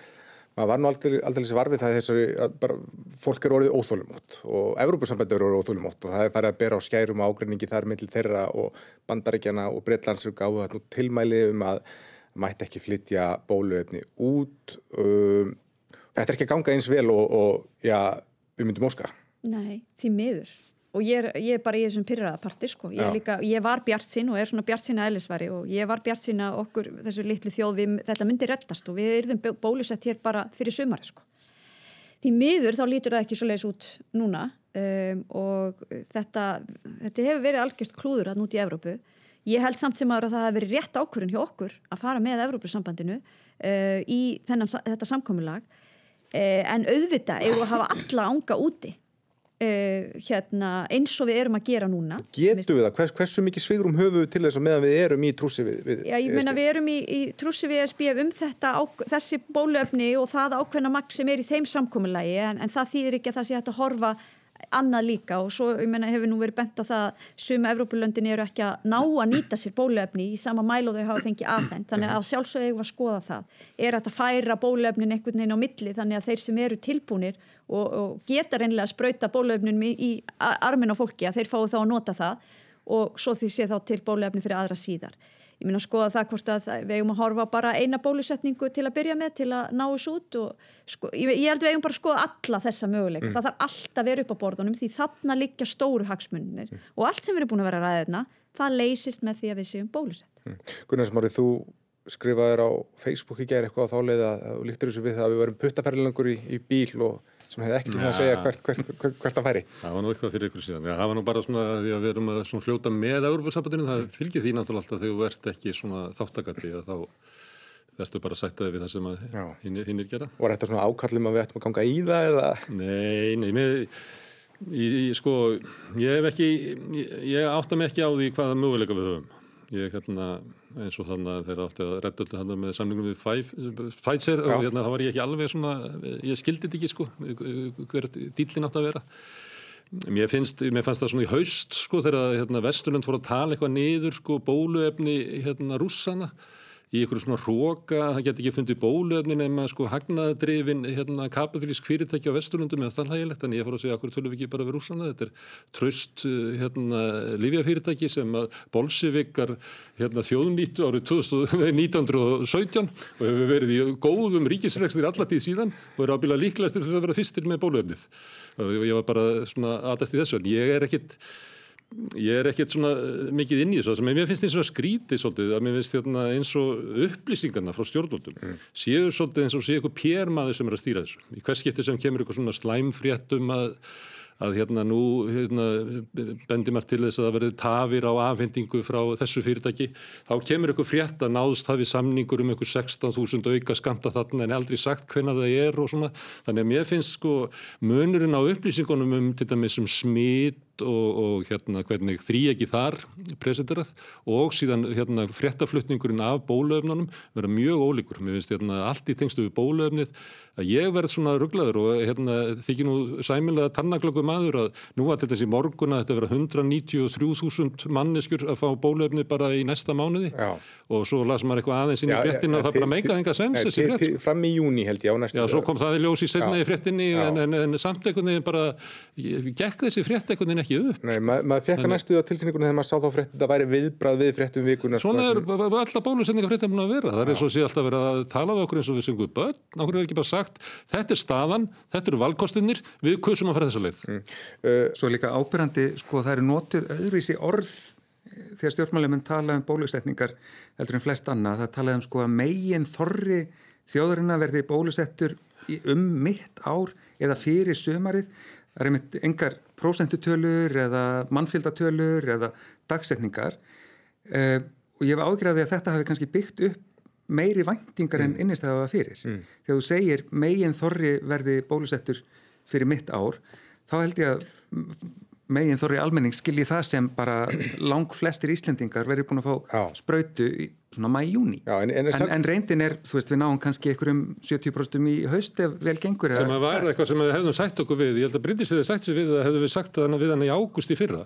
maður var nú aldrei, aldrei þessi varfið það þessari að bara fólk er orðið óþólumótt og Evrópussambandi er orðið óþólumótt og það er farið að bera á skærum ágreiningi þar millir þeirra og bandaríkjana og Breitlandsur gáðu það nú tilmæli um að mætti ekki flytja bóluefni út um, þetta er ekki að ganga eins vel og, og já, við myndum óska Nei, því miður. Og ég er, ég er bara í þessum pyrraða parti, sko. Ég, líka, ég var bjart sinn og er svona bjart sinna eðlisvari og ég var bjart sinna okkur, þessu litlu þjóð, við, þetta myndi reddast og við erum bólusett hér bara fyrir sumari, sko. Því miður þá lítur það ekki svo leiðis út núna um, og þetta, þetta hefur verið algjört klúður að núti í Evrópu. Ég held samt sem að það hefur verið rétt ákvörðun hjá okkur að fara með Evrópusambandinu uh, í þennan, þetta samkomulag uh, en auðvitað við að hafa alla ánga úti uh, hérna, eins og við erum að gera núna Getum við það? Hvers, hversu mikið svigrum höfum við til þess að meðan við erum í trúsi við, við Já, ég meina ESB? við erum í, í trúsi við ESB um þetta, á, þessi bóluefni og það ákveðna maks sem er í þeim samkomulagi en, en það þýðir ekki að það sé hægt að horfa annað líka og svo ég meina hefur nú verið bent á það að suma Evrópulöndin eru ekki að ná að nýta sér bóluefni í sama mæl og þau hafa fengið afhend þannig að sjálfsögðu og, og geta reynilega að sprauta bóluefnin í, í a- arminn á fólki að þeir fái þá að nota það og svo því sé þá til bóluefni fyrir aðra síðar. Ég meina að skoða það hvort að við eigum að horfa bara eina bólusetningu til að byrja með til að ná þessu út og sko, ég, ég held við eigum bara að skoða alla þessa möguleika, það þarf allt að vera upp á borðunum því þarna liggja stóru hagsmunir og allt sem við erum búin að vera ræða þarna það leysist með því að við séum bólusett. Gunnar Smári, þú skrifaðir á Facebook í gæri eitthvað á þáleið að þú líktir þessu við það að við verum puttaferðilengur í, í bíl og sem hefði ekkert um að segja hvert, hvert, hvert, hvert það færi. Það var nú eitthvað fyrir ykkur síðan. Já, það var nú bara svona því að við erum að fljóta með Európa-sambandinu, það fylgir því náttúrulega alltaf þegar þú ert ekki svona þáttakandi að þá verður bara að sætta þig við það sem að hinn hinnir gera. Var þetta svona ákallum að við ættum að ganga í það eða? Nei, nei, með, í, í, sko, ég hef ekki, ég, ég átta mig ekki á því hvaða möguleika við höfum. Ég hérna, eins og þannig að þeir átti að redda öllu hann með samlingum við Pfizer. Og hérna, þá var ég ekki alveg svona, ég skildi þetta ekki sko, hver dýllin átti að vera. Mér, finnst, mér fannst það svona í haust sko þegar hérna, Vesturlund fór að tala eitthvað niður sko bóluefni hérna rússana í einhverju svona hróka, það geti ekki fundið bóluefni nema sko hagnaðadrifin hérna kapitalísk fyrirtæki á Vesturlundum eða það hlægilegt. En ég fór að segja okkur tölum við ekki bara við rússana þetta er tröst hérna lífjafyrirtæki sem að bolsjevikar hérna þjóðnýttu árið 2000 1917 og hefur verið í góðum ríkisrekstir allatíð síðan og eru ábyggilega líklegastir fyrir að vera fyrstir með bóluefnið. Og ég var bara svona aðast í þessu en ég er ekkit ég er ekkert svona eh, mikið inn í þessu. Mér finnst eins og skrítið svolítið að mér finnst hérna, eins og upplýsingarna frá stjórnvöldum séu svolítið eins og séu eitthvað pérmaður sem er að stýra þessu. Í hvers skipti sem kemur eitthvað svona slæmfréttum að að hérna nú hérna, bendir maður til þess að það verði tafir á afhendingu frá þessu fyrirtæki þá kemur ykkur frétt að náðst hafi samningur um ykkur 16.000 auka skamta þarna en aldrei sagt hvenna það er og svona. Þannig að mér finnst sko smit og, og hérna hvernig þrý ekki þar presenterað og síðan hérna fréttaflutningurinn af bólöfnunum vera mjög ólíkur. Mér finnst hérna allt í tengstu við bólöfnið að ég verð svona rugglaður og hérna þykir nú sæmilega tannaglöku maður að nú var til þessi morgun að þetta vera 193.000 manneskjur að fá bólöfni bara í næsta mánuði Já. og svo las maður eitthvað aðeins inn í fréttina og það bara meikaði enga sens þessi frétt. Sko. Fram í júni held ég á næstu. Já, svo kom það í ljós í setnaði fréttinni en, en, en samt einhvern veginn bara gekk þessi frétt einhvern veginn ekki upp. Nei, ma maður fekk að næstu á tilkynningunum þegar maður sá þá frétt að það væri viðbrað við fréttum vikuna. Sko, Svona er alltaf bólusendinga fréttum að vera. Það er eins og sé alltaf verið að tala við okkur eins og við syngum börn. Okkur er ekki bara sagt, þetta er staðan, þetta eru valkostinir, við kusum að fara þessa leið. Mm. Uh, Svo líka ábyrrandi, sko, það eru notið öðruvísi orð þegar stjórnmálefinn tala um bólusetningar heldur en flest annað. Það talaði um sko að megin þorri þjóðurinn að verði bólusettur um mitt ár eða fyrir sömarið. Það er einmitt engar prósentutölur eða mannfyldatölur eða dagsetningar uh, og ég hef ágjörði að þetta hafi kannski byggt upp meiri væntingar en mm. innistæða fyrir. Mm. Þegar þú segir megin þorri verði bólusettur fyrir mitt ár, þá held ég að megin þorri almenning skilji það sem bara lang flestir Íslendingar verið búin að fá spröytu í svona mæjúni. En, en, en, en reyndin er, þú veist, við náum kannski einhverjum 70% í haust ef vel gengur. Sem að var eitthvað sem við hefðum sagt okkur við. Ég held að Bryndis hefði sagt sér við að hefðum við sagt það við hann í águst í fyrra.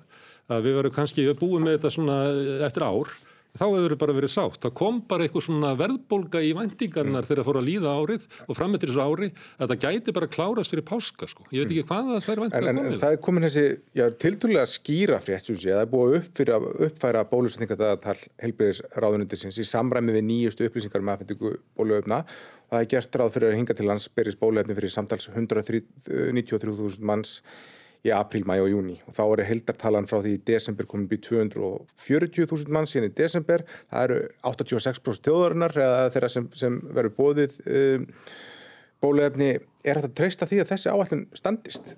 Að við varum kannski búið með þetta svona eftir ár þá hefur það bara verið sátt. Það kom bara eitthvað svona verðbólga í vendingarnar mm. þegar það fór að líða árið og frammettir þessu ári að það gæti bara klárast fyrir páska sko. Ég veit ekki hvað það er vendingar komið. En, en það er komin þessi, já, tildulega skýra frétt, sem sé, að það er búið upp fyrir að uppfæra bólusetningardatal helbriðisráðunundisins í samræmi við nýjustu upplýsingar með um aðfendingu bóluöfna. Það er gert ráð fyrir að hinga til lands berist bóluöfni fyrir samtals 193.000 manns í apríl, mæ og júni og þá er heldartalan frá því í desember komin býð 240.000 mann síðan í desember, það eru 86% tjóðarinnar eða þeirra sem, sem verður bóðið um, bólefni, er þetta treysta því að þessi áallin standist?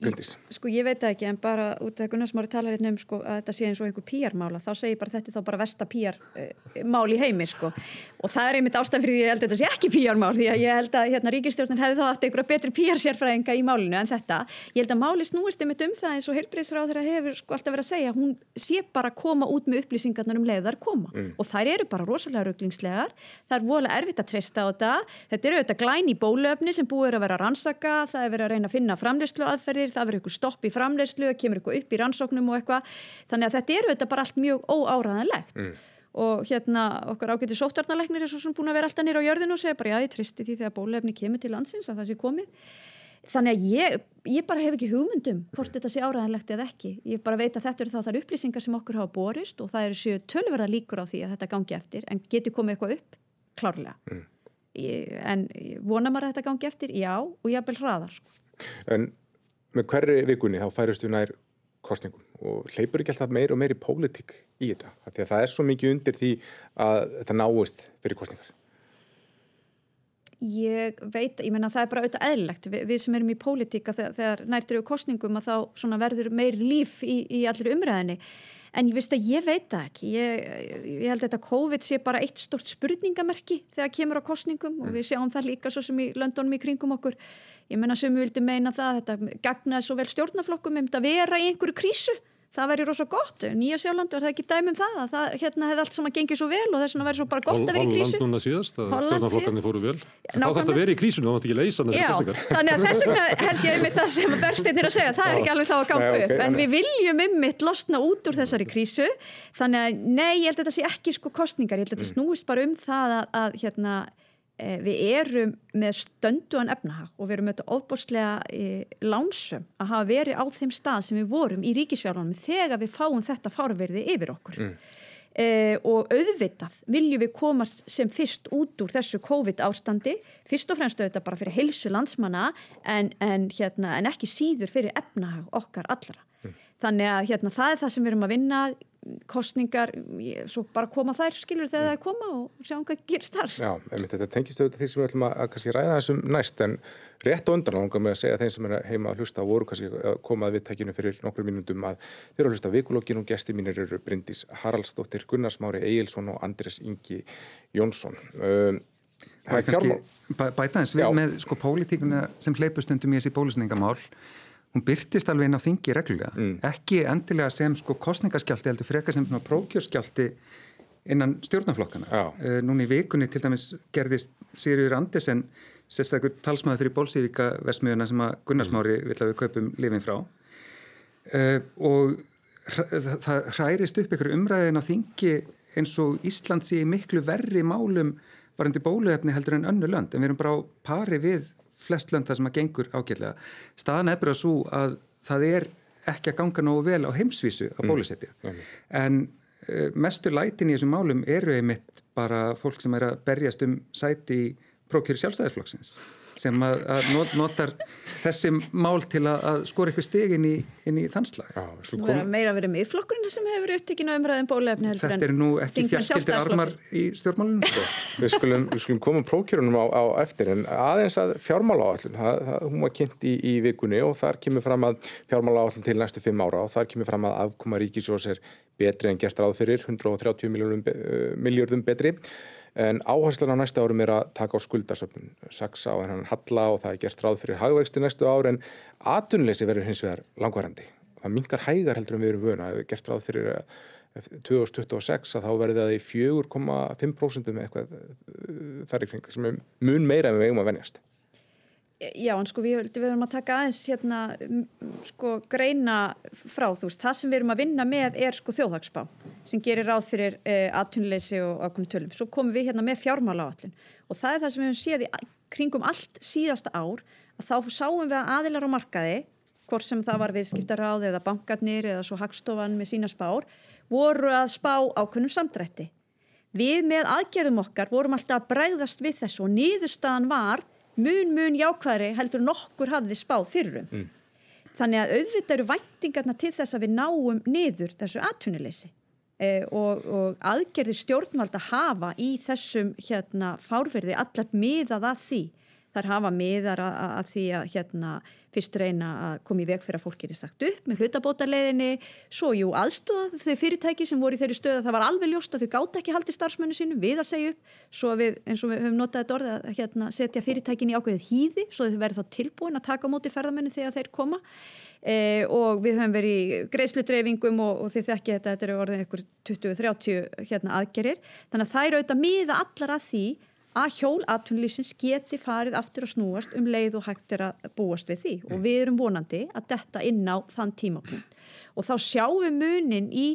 Bryndís? Sko ég veit ekki en bara út af Gunnar Smári talar hérna um sko, að þetta sé eins og einhver pýjarmála þá segir bara þetta er þá bara versta pýjarmál uh, í heimi sko og það er einmitt ástæðan fyrir því ég held að þetta sé ekki pýjarmál því að ég held að hérna ríkistjórnin hefði þá haft einhverja betri pýjarsérfræðinga í málinu en þetta ég held að máli snúist einmitt um það eins og heilbreyðsráð þeirra hefur sko alltaf verið að segja hún sé bara koma út með upplýsingarnar um leið þar koma mm. og þær eru bara rosalega rugglingslegar það er er verður eitthvað stopp í framleyslu, kemur eitthvað upp í rannsóknum og eitthvað, þannig að þetta eru þetta bara allt mjög óáraðanlegt mm. og hérna okkar ágæti sóttarnalegnir er svo sem búin að vera alltaf nýra á jörðinu og segja bara já ég tristi því þegar bólefni kemur til landsins að það sé komið. Þannig að ég, ég bara hef ekki hugmyndum hvort þetta sé áraðanlegt eða ekki. Ég bara veit að þetta eru þá þar upplýsingar sem okkur hafa borist og það eru séu tölverða líkur á því að þetta gangi eftir. En getur komið eitthvað upp? Klárlega. Mm. ég, en vonar maður að þetta gangi eftir já og ég vil hraðar sko. En með hverri vikunni þá færist við nær kostningum og hleypur ekki alltaf meir og meir í pólitík í þetta. Því að það er svo mikið undir því að þetta náist fyrir kostningar. Ég veit, ég menna það er bara auðvitað eðlilegt við, við sem erum í pólitíka þegar, þegar nærtir við kostningum að þá verður meir líf í, í allir umræðinni en ég veist að ég veit það ekki ég, ég held að þetta COVID sé bara eitt stort spurningamerki þegar kemur á kostningum mm. og við sjáum það líka svo sem í löndunum í kringum okkur ég menna sem við vildi meina það að þetta gagnaði svo vel stjórnaflokkum um að vera í einhverju krísu. Það væri rosalega gott, Nýja Sjálfland var það ekki dæmum það, að það hérna hefði allt saman gengið svo vel og þess vegna væri svo bara gott að vera í krísu. Holland núna síðast, að stjórnaflokkarnir fóru vel. En þá þarf þetta að vera í krísunum, þá mátt ekki leysa Já, þannig að þess vegna held ég um það sem Bergstein er að segja, það er ekki alveg þá að ganga upp. En við viljum um mitt losna út úr þessari krísu, þannig að nei, ég held að þetta sé ekki sko kostningar, ég held að þetta mm. snúist bara um það að, að hérna, við erum með stönduan efnahag og við erum þetta ofbúrslega e, lánsum að hafa verið á þeim stað sem við vorum í ríkisfjárlunum þegar við fáum þetta fárverði yfir okkur mm. e, og auðvitað viljum við komast sem fyrst út úr þessu COVID ástandi fyrst og fremst auðvitað bara fyrir heilsu landsmanna en, en, hérna, en ekki síður fyrir efnahag okkar allra mm. þannig að hérna, það er það sem við erum að vinna kostningar, svo bara koma þær skilur þegar það er koma og sjá hvað gerst þar. Já, einmitt, þetta tengist auðvitað því sem við ætlum að, að kannski ræða þessum næst en rétt og undan langar með að segja þeim sem er heima að hlusta voru kannski að koma að viðtækinu fyrir nokkur mínundum að þeir eru að hlusta vikulógin og gesti mínir eru Bryndís Haraldsdóttir, Gunnarsmári Egilson og Andres Ingi Jónsson. Um, það er kannski bæta eins við Já. með sko pólitíkuna sem hleypustundum í þessi bólusningamál hún byrtist alveg inn á þingi reglulega, mm. ekki endilega sem sko kostningaskjaldi heldur frekar sem svona prókjörskjaldi innan stjórnaflokkana. Uh, núna í vikunni til dæmis gerðist Sigurður Andersen sérstaklega talsmaður fyrir bólsífíka versmiðuna sem að Gunnarsmári mm. vill að við kaupum lifin frá uh, og það hærist upp einhverju umræðin á þingi eins og Ísland sé miklu verri málum varandi bóluefni heldur en önnu lönd en við erum bara á pari við flest lönd það sem að gengur ágjörlega. Staðan er bara svo að það er ekki að ganga nógu vel á heimsvísu að bólusetja mm. en uh, mestu lætin í þessum málum eru einmitt bara fólk sem er að berjast um sæti í prókjur sjálfstæðisflokksins sem að, að notar þessi mál til að, að skora eitthvað steg inn í, inn í þanslag. Nú er það meira verið miðflokkurinn sem hefur upptikinu umræðum bólefni. Þetta er nú ekki fjarskildir armar í stjórnmálunum. Sko. við, skulum, við skulum koma prókjörunum á, á eftir en aðeins að fjármála áallin, hún var kynnt í, í vikunni og þar kemur fram að fjármála áallin til næstu fimm ára og þar kemur fram að afkoma ríkisjós er betri en gert ráð fyrir, 130 miljardum betri en áherslan á næsta árum er að taka á skuldasöfnun. Saksa á hennan halla og það er gert ráð fyrir hagvexti næstu ár en atunleysi verður hins vegar langvarandi. Það mingar hægar heldur en við erum vöna það er gert ráð fyrir 2026 að þá verður það í 4,5% með eitthvað eh, þar í kring sem er mun meira en við eigum að venjast Já, en sko við, við höfum að taka aðeins hérna, sko greina frá þú veist, það sem við erum að vinna með er sko þjóðhagsbá sem gerir ráð fyrir eh, aðtunleysi og ákveðinu tölum. Svo komum við hérna með fjármála áallin og það er það sem við höfum séð í kringum allt síðasta ár að þá sáum við að aðilar á markaði, hvort sem það var viðskiptaráð eða bankarnir eða svo hagstofan með sína spár, voru að spá ákveðnum samdrætti. Við með aðgerðum okkar vorum alltaf að bræðast við þessu og niðurstaðan var mun mun jákvæðri heldur nokkur hafði spáð fyrrum. Mm. Þannig að auðvitað eru væntingarna til þess að við náum niður þessu atvinnuleysi eh, og, og aðgerði stjórnvalda hafa í þessum hérna, fárverði allar miðað að því þar hafa miðar að, að því að hérna, fyrst reyna að koma í veg fyrir að fólk geti sagt upp með hlutabótarleðinni svo jú aðstúða þau fyrirtæki sem voru í þeirri stöðu að það var alveg ljóst að þau gátt ekki haldi starfsmönnu sínum við að segja upp. Svo við, eins og við höfum notað þetta orði að hérna, setja fyrirtækin í ákveðið hýði svo þau verður þá tilbúin að taka á móti ferðamennu þegar þeir koma. E, og við höfum verið í greiðslutreifingum og, og þið þekki þetta, þetta eru orðið ykkur 20-30 hérna, aðgerir þannig að það að að hjól atvinnlýsins geti farið aftur að snúast um leið og hægt er að búast við því. Og við erum vonandi að detta inn á þann tímapunkt. Og þá sjáum við munin í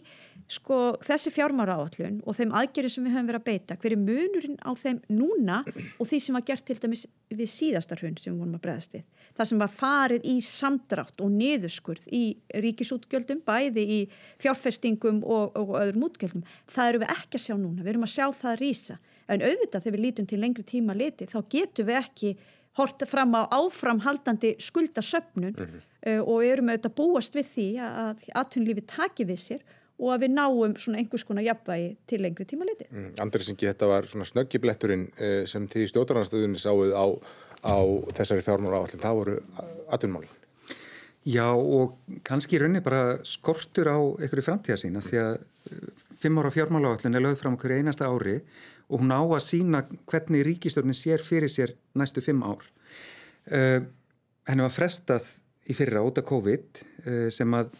sko þessi fjármára áallun og þeim aðgerið sem við höfum verið að beita. Hver er munurinn á þeim núna og því sem var gert til dæmis við síðastar hrun sem við vorum að bregðast við? Það sem var farið í samdrátt og niðurskurð í ríkisútgjöldum bæði í fjárfestingum og, og öðrum útgjöldum. Það eru við ekki að sjá núna, við erum að sjá það rýsa en auðvitað þegar við lítum til lengri tíma liti þá getum við ekki horta fram á áframhaldandi skuldasöfnun mm -hmm. uh, og erum auðvitað búast við því að atvinnlífi taki við sér og að við náum svona einhvers konar jafnvægi til lengri tíma liti. Mm, Andrisingi, þetta var svona snöggibletturinn uh, sem því stjórnarnarstöðunni sáuð á, á þessari fjármára áallin, það voru atvinnmálinn. Já og kannski raunni bara skortur á einhverju framtíða sína því að fimm ára fjármála áallin er lögð fram okkur einasta ári og hún á að sína hvernig ríkistjórnin sér fyrir sér næstu fimm ár. Uh, henni var frestað í fyrra út af COVID uh, sem að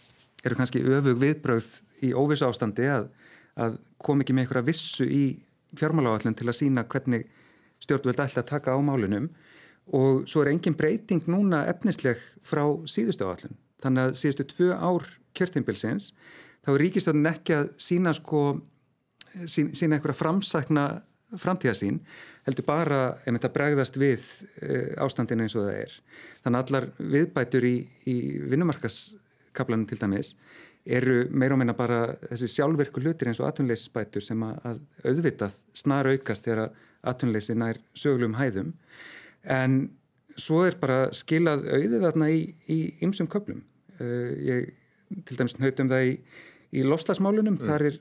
eru kannski öfug viðbröð í óvissu ástandi að, að kom ekki með einhverja vissu í fjármálagállin til að sína hvernig stjórnvöld ætla að taka á málunum og svo er engin breyting núna efnisleg frá síðustu áallin. Þannig að síðustu tvö ár kjörtimbilsins þá er ríkistjórnin ekki að sína sko sína einhverja framsækna framtíðasín heldur bara ef þetta bregðast við uh, ástandinu eins og það er. Þannig að allar viðbætur í, í vinnumarkaskaplanum til dæmis eru meira og meina bara þessi sjálfverku hlutir eins og atvinnleysisbætur sem að auðvitað snar aukast þegar atvinnleysi nær sögulegum hæðum en svo er bara skilað auðið þarna í ymsum köplum. Uh, ég til dæmis nautum það í í lofslagsmálunum, mm. þar, er,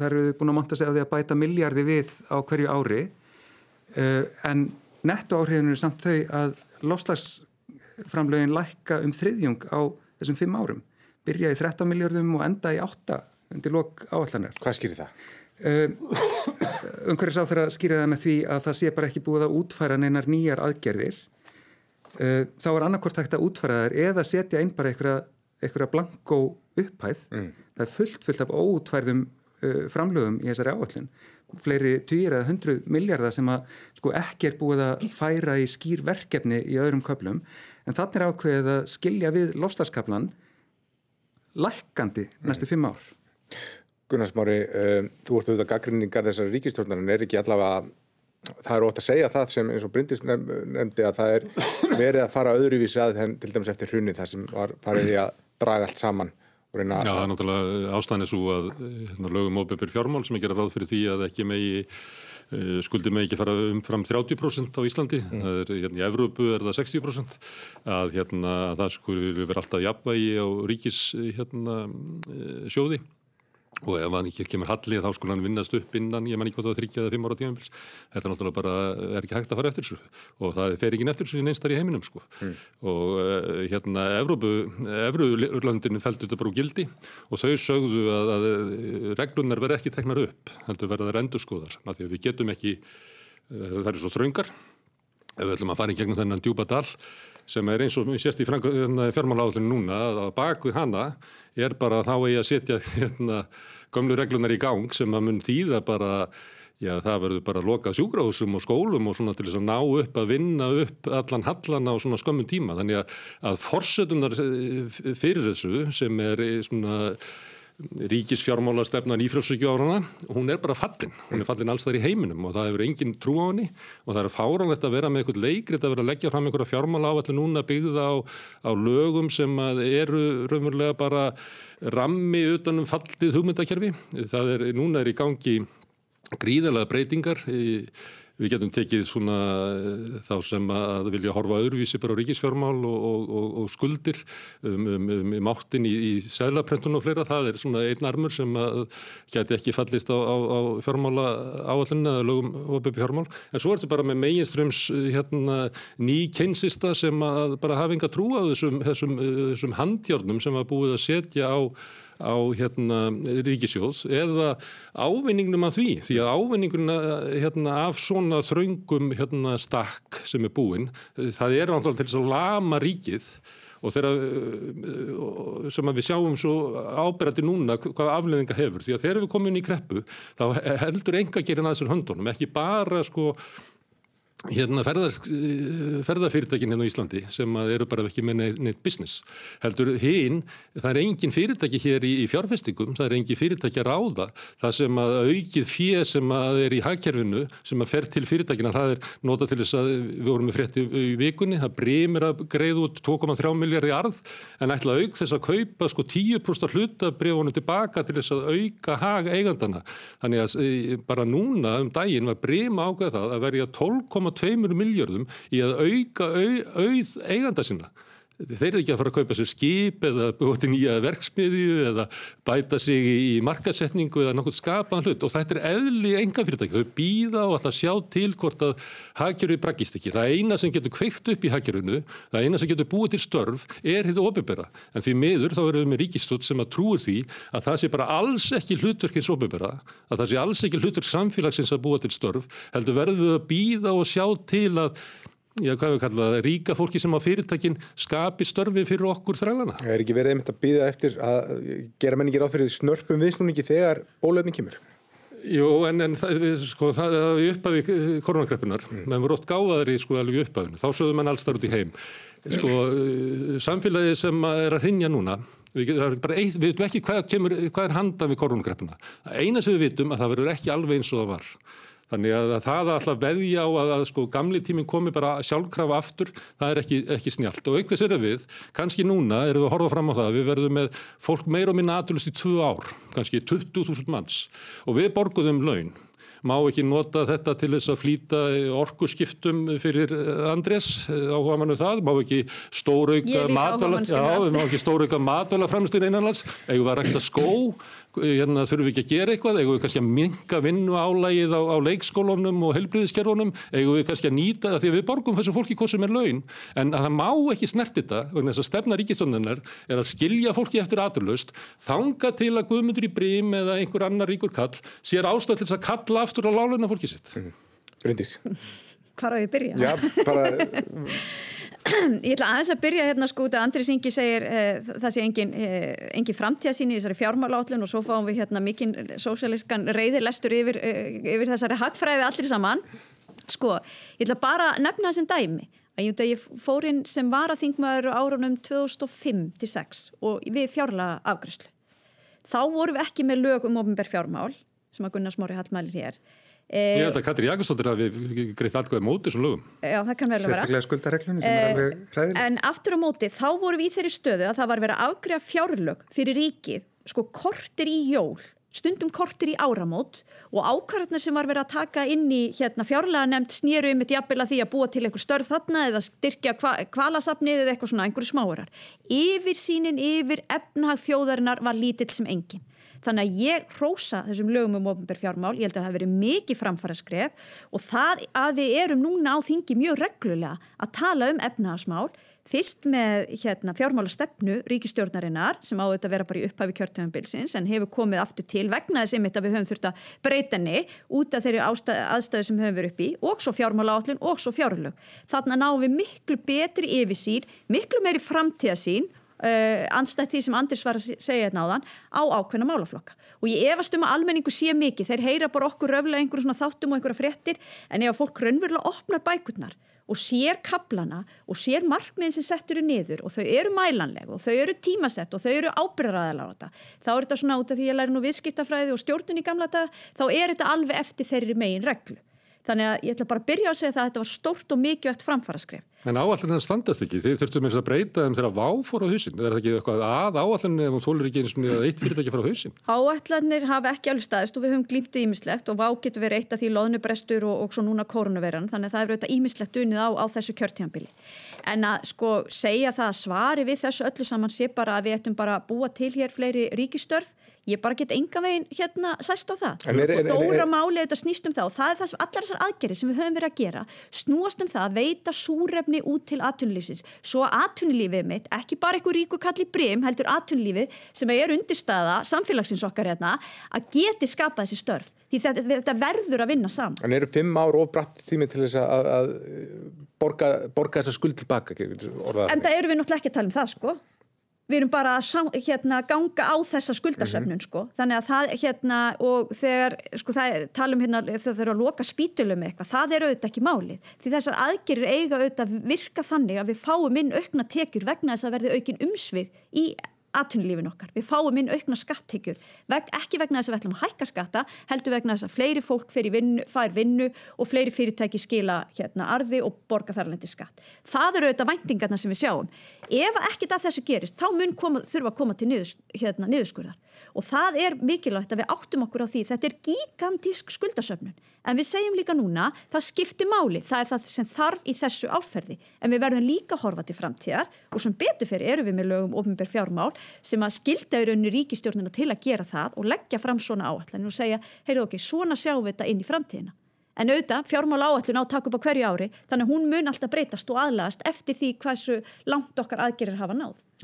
þar eru þið búin að monta sig að því að bæta miljardi við á hverju ári uh, en netto áhrifinu er samt þau að lofslagsframlegin lækka um þriðjung á þessum fimm árum byrja í 13 miljardum og enda í 8 undir lok áallanar. Hvað skýrir það? Uh, umhverjus á þeirra skýrir það með því að það sé bara ekki búið að útfæra neinar nýjar aðgerðir uh, þá er annarkort hægt að útfæra þær eða setja einn bara einhverja, einhverja blankó upphæð. Mm. Það er fullt, fullt af óútfærðum uh, framlögum í þessari áallin. Fleiri týr eða hundruð miljardar sem að sko ekki er búið að færa í skýr verkefni í öðrum köplum. En þannig er ákveðið að skilja við lofstafskaplan lækkandi næstu fimm ár. Gunnarsmári, um, þú ert auðvitað gaggrinningar þessari ríkistjórnar en er ekki allavega það er ótt að segja það sem eins og Bryndis nefndi að það er verið að fara öðruvísi að til dæmis eftir hrunni þar sem var farið í að draga allt saman Já, það er náttúrulega ástæðinni svo að hérna, lögum óbefur fjármál sem ekki er ráð fyrir því að ekki megi uh, skuldi megi ekki fara umfram 30% á Íslandi, mm. það er hérna í Evrópu er það 60% að hérna það skulle vera alltaf jafnvægi á ríkis hérna uh, sjóði og ef hann ekki kemur hallið þá skulle hann vinnast upp innan, ég man ekki hvort það þryggja eða fimm ára tímanbils, þetta náttúrulega bara er ekki hægt að fara eftir þessu. Og það fer ekki eftir þessu neinstar í heiminum sko. Mm. og uh, hérna Evrópu Evróurlandinu fældu þetta bara úr gildi. Og þau sögðu að, að reglunar verði ekki teknar upp, heldur verða það endurskóðar, af því að við getum ekki uh, það er svo þraungar ef við ætlum að fara í gegnum þennan djúpa dal sem er eins og við sést í hérna, fjármáláðunum núna að á bakvið hana er bara þá eigi að setja hérna, gömlu reglunar í gang sem að mun þýða bara Já, það verður bara að loka sjúgráðsum og skólum og svona til þess að ná upp að vinna upp allan hallana á svona skömmun tíma. Þannig að, að forsetunar eh, fyrir þessu sem er svona ríkisfjármála stefnan ífrjóðsökju árana, hún er bara fallin. Hún er fallin alls þar í heiminum og það hefur engin trú á henni og það er fáránlegt að vera með eitthvað leikrið að vera að leggja fram einhverja fjármála áallu núna byggða á, á lögum sem eru raunverulega bara rammi utanum fallið hugmyndakerfi. Það er, núna er í gangi gríðalega breytingar í Við getum tekið svona eh, þá sem að vilja horfa öðruvísi bara á ríkisfjármál og, og, og skuldir um, um, um, um áttin í, í sælaprentun og fleira. Það er svona einn armur sem geti ekki fallist á, á, á fjármála áallinu eða lögum opið fjármál. En svo ertu bara með meginströms hérna, ný keinsista sem að bara hafa enga trú á þessum, þessum, þessum handjárnum sem að búið að setja á á hérna, ríkisjóðs eða ávinningnum af því? Því að ávinningunum hérna, af svona þraungum hérna, stakk sem er búin það er til þess að lama ríkið og þegar uh, sem við sjáum svo áberandi núna hvað afleðinga hefur. Því að þegar við komum inn í kreppu þá heldur enga gerin að þessar höndunum ekki bara sko hérna ferðar, ferðarfyrirtækin hérna á Íslandi sem eru bara ekki með neitt, business. Heldur hinn, það er engin fyrirtæki hér í, í fjárfestingum, það er engin fyrirtæki að ráða, það sem að aukið fér sem að er í hagkerfinu sem að fer til fyrirtækina, það er nota til þess að við vorum með frétti í vikunni það bremir að greið út 2,3 miljard í arð, en ætla að auk þess að kaupa sko 10% hluta brefunum tilbaka til þess að auka hag eigandana, þannig að e, bara núna um daginn var brema ákveð 12 1,2 miljardum í að auka au, auð eiganda sinna. Þeir eru ekki að fara að kaupa sér skip eða búið nýja verksmiðju eða bæta sig í markasetningu eða náttúrulega skapaðan hlut og þetta er eðli enga fyrirtæki. Þau býða og alltaf sjá til hvort að hagkerfi braggist ekki. Það eina sem getur kveikt upp í hagkerfinu, það eina sem getur búið til störf er hittu ofinbera. En því miður þá erum við með ríkistótt sem að trúur því að það sé bara alls ekki hlutverkins ofinbera, að það sé alls ekki hlutverk samfélagsins að búa við já, hvað við kallaðum það, ríka fólki sem á fyrirtækin skapi störfi fyrir okkur þrælana. Það er ekki verið einmitt að býða eftir að gera menningir á fyrir snörpum viðsnúningi þegar bólöfning kemur? Jú, en, en sko, það er upphafi koronakreppunar, mm. menn voru oft gáðaður í sko alveg upphafinu, þá sögðu menn allstar út í heim. Sko, samfélagi sem er að hrinja núna, við, við veitum ekki hvað, kemur, hvað er handan við koronakrepuna. Eina sem við vitum að það verður ekki alveg eins og það var. Þannig að það að alltaf veðja á að, að sko gamli tíminn komi bara sjálfkrafa aftur, það er ekki, ekki snjált. Og einhvers eru við, kannski núna erum við að horfa fram á það, við verðum með fólk meira og minna aðlust í tvö ár, kannski 20.000 manns. Og við borguðum laun. Má ekki nota þetta til þess að flýta orkuskiptum fyrir Andrés? Áhuga mannu það, má ekki stórauka matvala, já, má ekki stórauka matvala framstöðin einanlands, eða við að rækta skó hérna þurfum við ekki að gera eitthvað, eigum við kannski að minka vinnu álægið á, á leikskólunum og helbriðiskerfunum, eigum við kannski að nýta það því að við borgum þessu fólki hvað sem er laun en það má ekki snert þetta vegna þess að stefna ríkistöndinnar er að skilja fólki eftir aturlaust, þanga til að guðmundur í brím eða einhver annar ríkur kall sér ástæð til að kalla aftur á láluna fólki sitt. Bryndis. Hvað er að ég byrja? Já, bara ég ætla aðeins að byrja hérna sko út að Andris Ingi segir uh, það sé engin, uh, engin framtíðasín í þessari fjármálállun og svo fáum við hérna mikinn sósjáliskan reyðilestur yfir, uh, yfir þessari hagfræði allir saman. Sko, ég ætla bara að nefna þessum dæmi. Að ég fór inn sem var að þingmaður árunum 2005-06 og við fjárlega afgryslu þá vorum við ekki með lög um ofinberð fjármál sem að Gunnar Smári Hallmælir hér Ég held að Katri Jakobsdóttir hafi greitt alltaf mótið þessum lögum. Já, það kann vel að vera. Sérstaklega skuldareglunni sem er eh, alveg hræðileg. En aftur á móti, þá vorum við í þeirri stöðu að það var verið að afgriða fjárlög fyrir ríkið, sko kortir í jól, stundum kortir í áramót og ákvarðarna sem var verið að taka inn í hérna, fjárlega nefnd snýru um þetta jafnvel að því að búa til einhver störð þarna eða styrkja kvalasafnið eða eitthvað svona, einhverju smáurar. Yfir sínin, yfir efnahag þjóðarinnar var lítill sem enginn. Þannig að ég hrósa þessum lögum um ofnbær fjármál, ég held að það hefur verið mikið framfæra skref og það að við erum núna á þingi mjög reglulega að tala um efnahagsmál, fyrst með hérna, fjármálastefnu ríkistjórnarinnar sem áður þetta að vera bara í upphafi kjörtöfumbilsins en hefur komið aftur til vegna þess einmitt að við höfum þurft að breyta henni út af þeirri aðstæðu sem höfum verið upp í og svo fjármálaállin og svo fjárlög. Þannig að náum við miklu betri yfirsýr, miklu meiri framtíðasín Uh, anstætt því sem Andris var að segja hérna á þann á ákveðna málaflokka. Og ég efast um að almenningu sé mikið. Þeir heyra bara okkur röflega einhverjum svona þáttum og einhverja fréttir. En ef fólk raunverulega opnar bækurnar og sér kaplana og sér markmiðin sem settur eru niður og þau eru mælanleg og þau eru tímasett og þau eru ábyrðaræðilega á þetta þá er þetta svona út af því að ég læri nú viðskiptafræði og stjórnun í gamla dag þá er þetta alveg eftir þeirri megin reglu Þannig að ég ætla bara að byrja að segja það að þetta var stórt og mikilvægt framfara-skref. En áallinna standast ekki, þið þurftum eins að breyta um þegar vá fór á hausin. Er það ekki eitthvað að áallinni ef hún þólur ekki eins og eitt fyrirtæki fór á hausin? Áallinir hafa ekki alveg staðist og við höfum glýmtu ímislegt og vá getur verið eitt af því loðnubrestur og, og svo núna koronaveran. Þannig að það er auðvitað ímislegt unnið á, á þessu kjörtíðanbili. En að sko segja það að svari við þessu öllu saman sé bara að við ættum bara að búa til hér fleiri ríkistörf ég bara get enga veginn hérna sæst á það er, er, er, stóra máli þetta snýst um það og það er það sem allar þessar aðgerið sem við höfum verið að gera snúast um það að veita súrefni út til atvinnulífsins, svo atvinnulífið mitt ekki bara einhver ríku kalli brím heldur atvinnulífið sem er undirstaða samfélagsins okkar hérna að geti skapa þessi störf, því þetta, þetta verður að vinna saman. En eru fimm ár og bratt tími til þess að, að borga, borga þessa skuld tilbaka? En það eru við náttúrulega ekki að tala um það sko við erum bara að hérna, ganga á þessa skuldasöfnun mm -hmm. sko. þannig að það hérna og þegar sko, það, talum hérna þegar þau eru að loka spítulum eitthvað, það er auðvitað ekki málið því þessar aðgerir eiga auðvitað virka þannig að við fáum inn aukna tekjur vegna þess að verði aukin umsvið í atvinnulífin okkar. Við fáum inn aukna skattekjur, Veg, ekki vegna þess að við ætlum að hækka skatta, heldur vegna þess að fleiri fólk vinnu, fær vinnu og fleiri fyrirtæki skila hérna arði og borga þarlendi skatt. Það eru auðvitað væntingarna sem við sjáum. Ef ekkit af þessu gerist, þá mun koma, þurfa að koma til niðurs, hérna, niðurskurðar og það er mikilvægt að við áttum okkur á því. Þetta er gigantísk skuldasöfnun. En við segjum líka núna, það skiptir máli. Það er það sem þarf í þessu áferði en við verðum líka horfa til framtíðar. Og sem betur fyrir eru við með lögum ofinbér fjármál sem að skilda í rauninu ríkistjórnina til að gera það og leggja fram svona áallan og segja, heyrðu okkur, svona sjáum við þetta inn í framtíðina. En auðvitað, fjármál áallun á að taka upp á hverju ári, þannig að hún mun alltaf breytast og aðlagast eftir því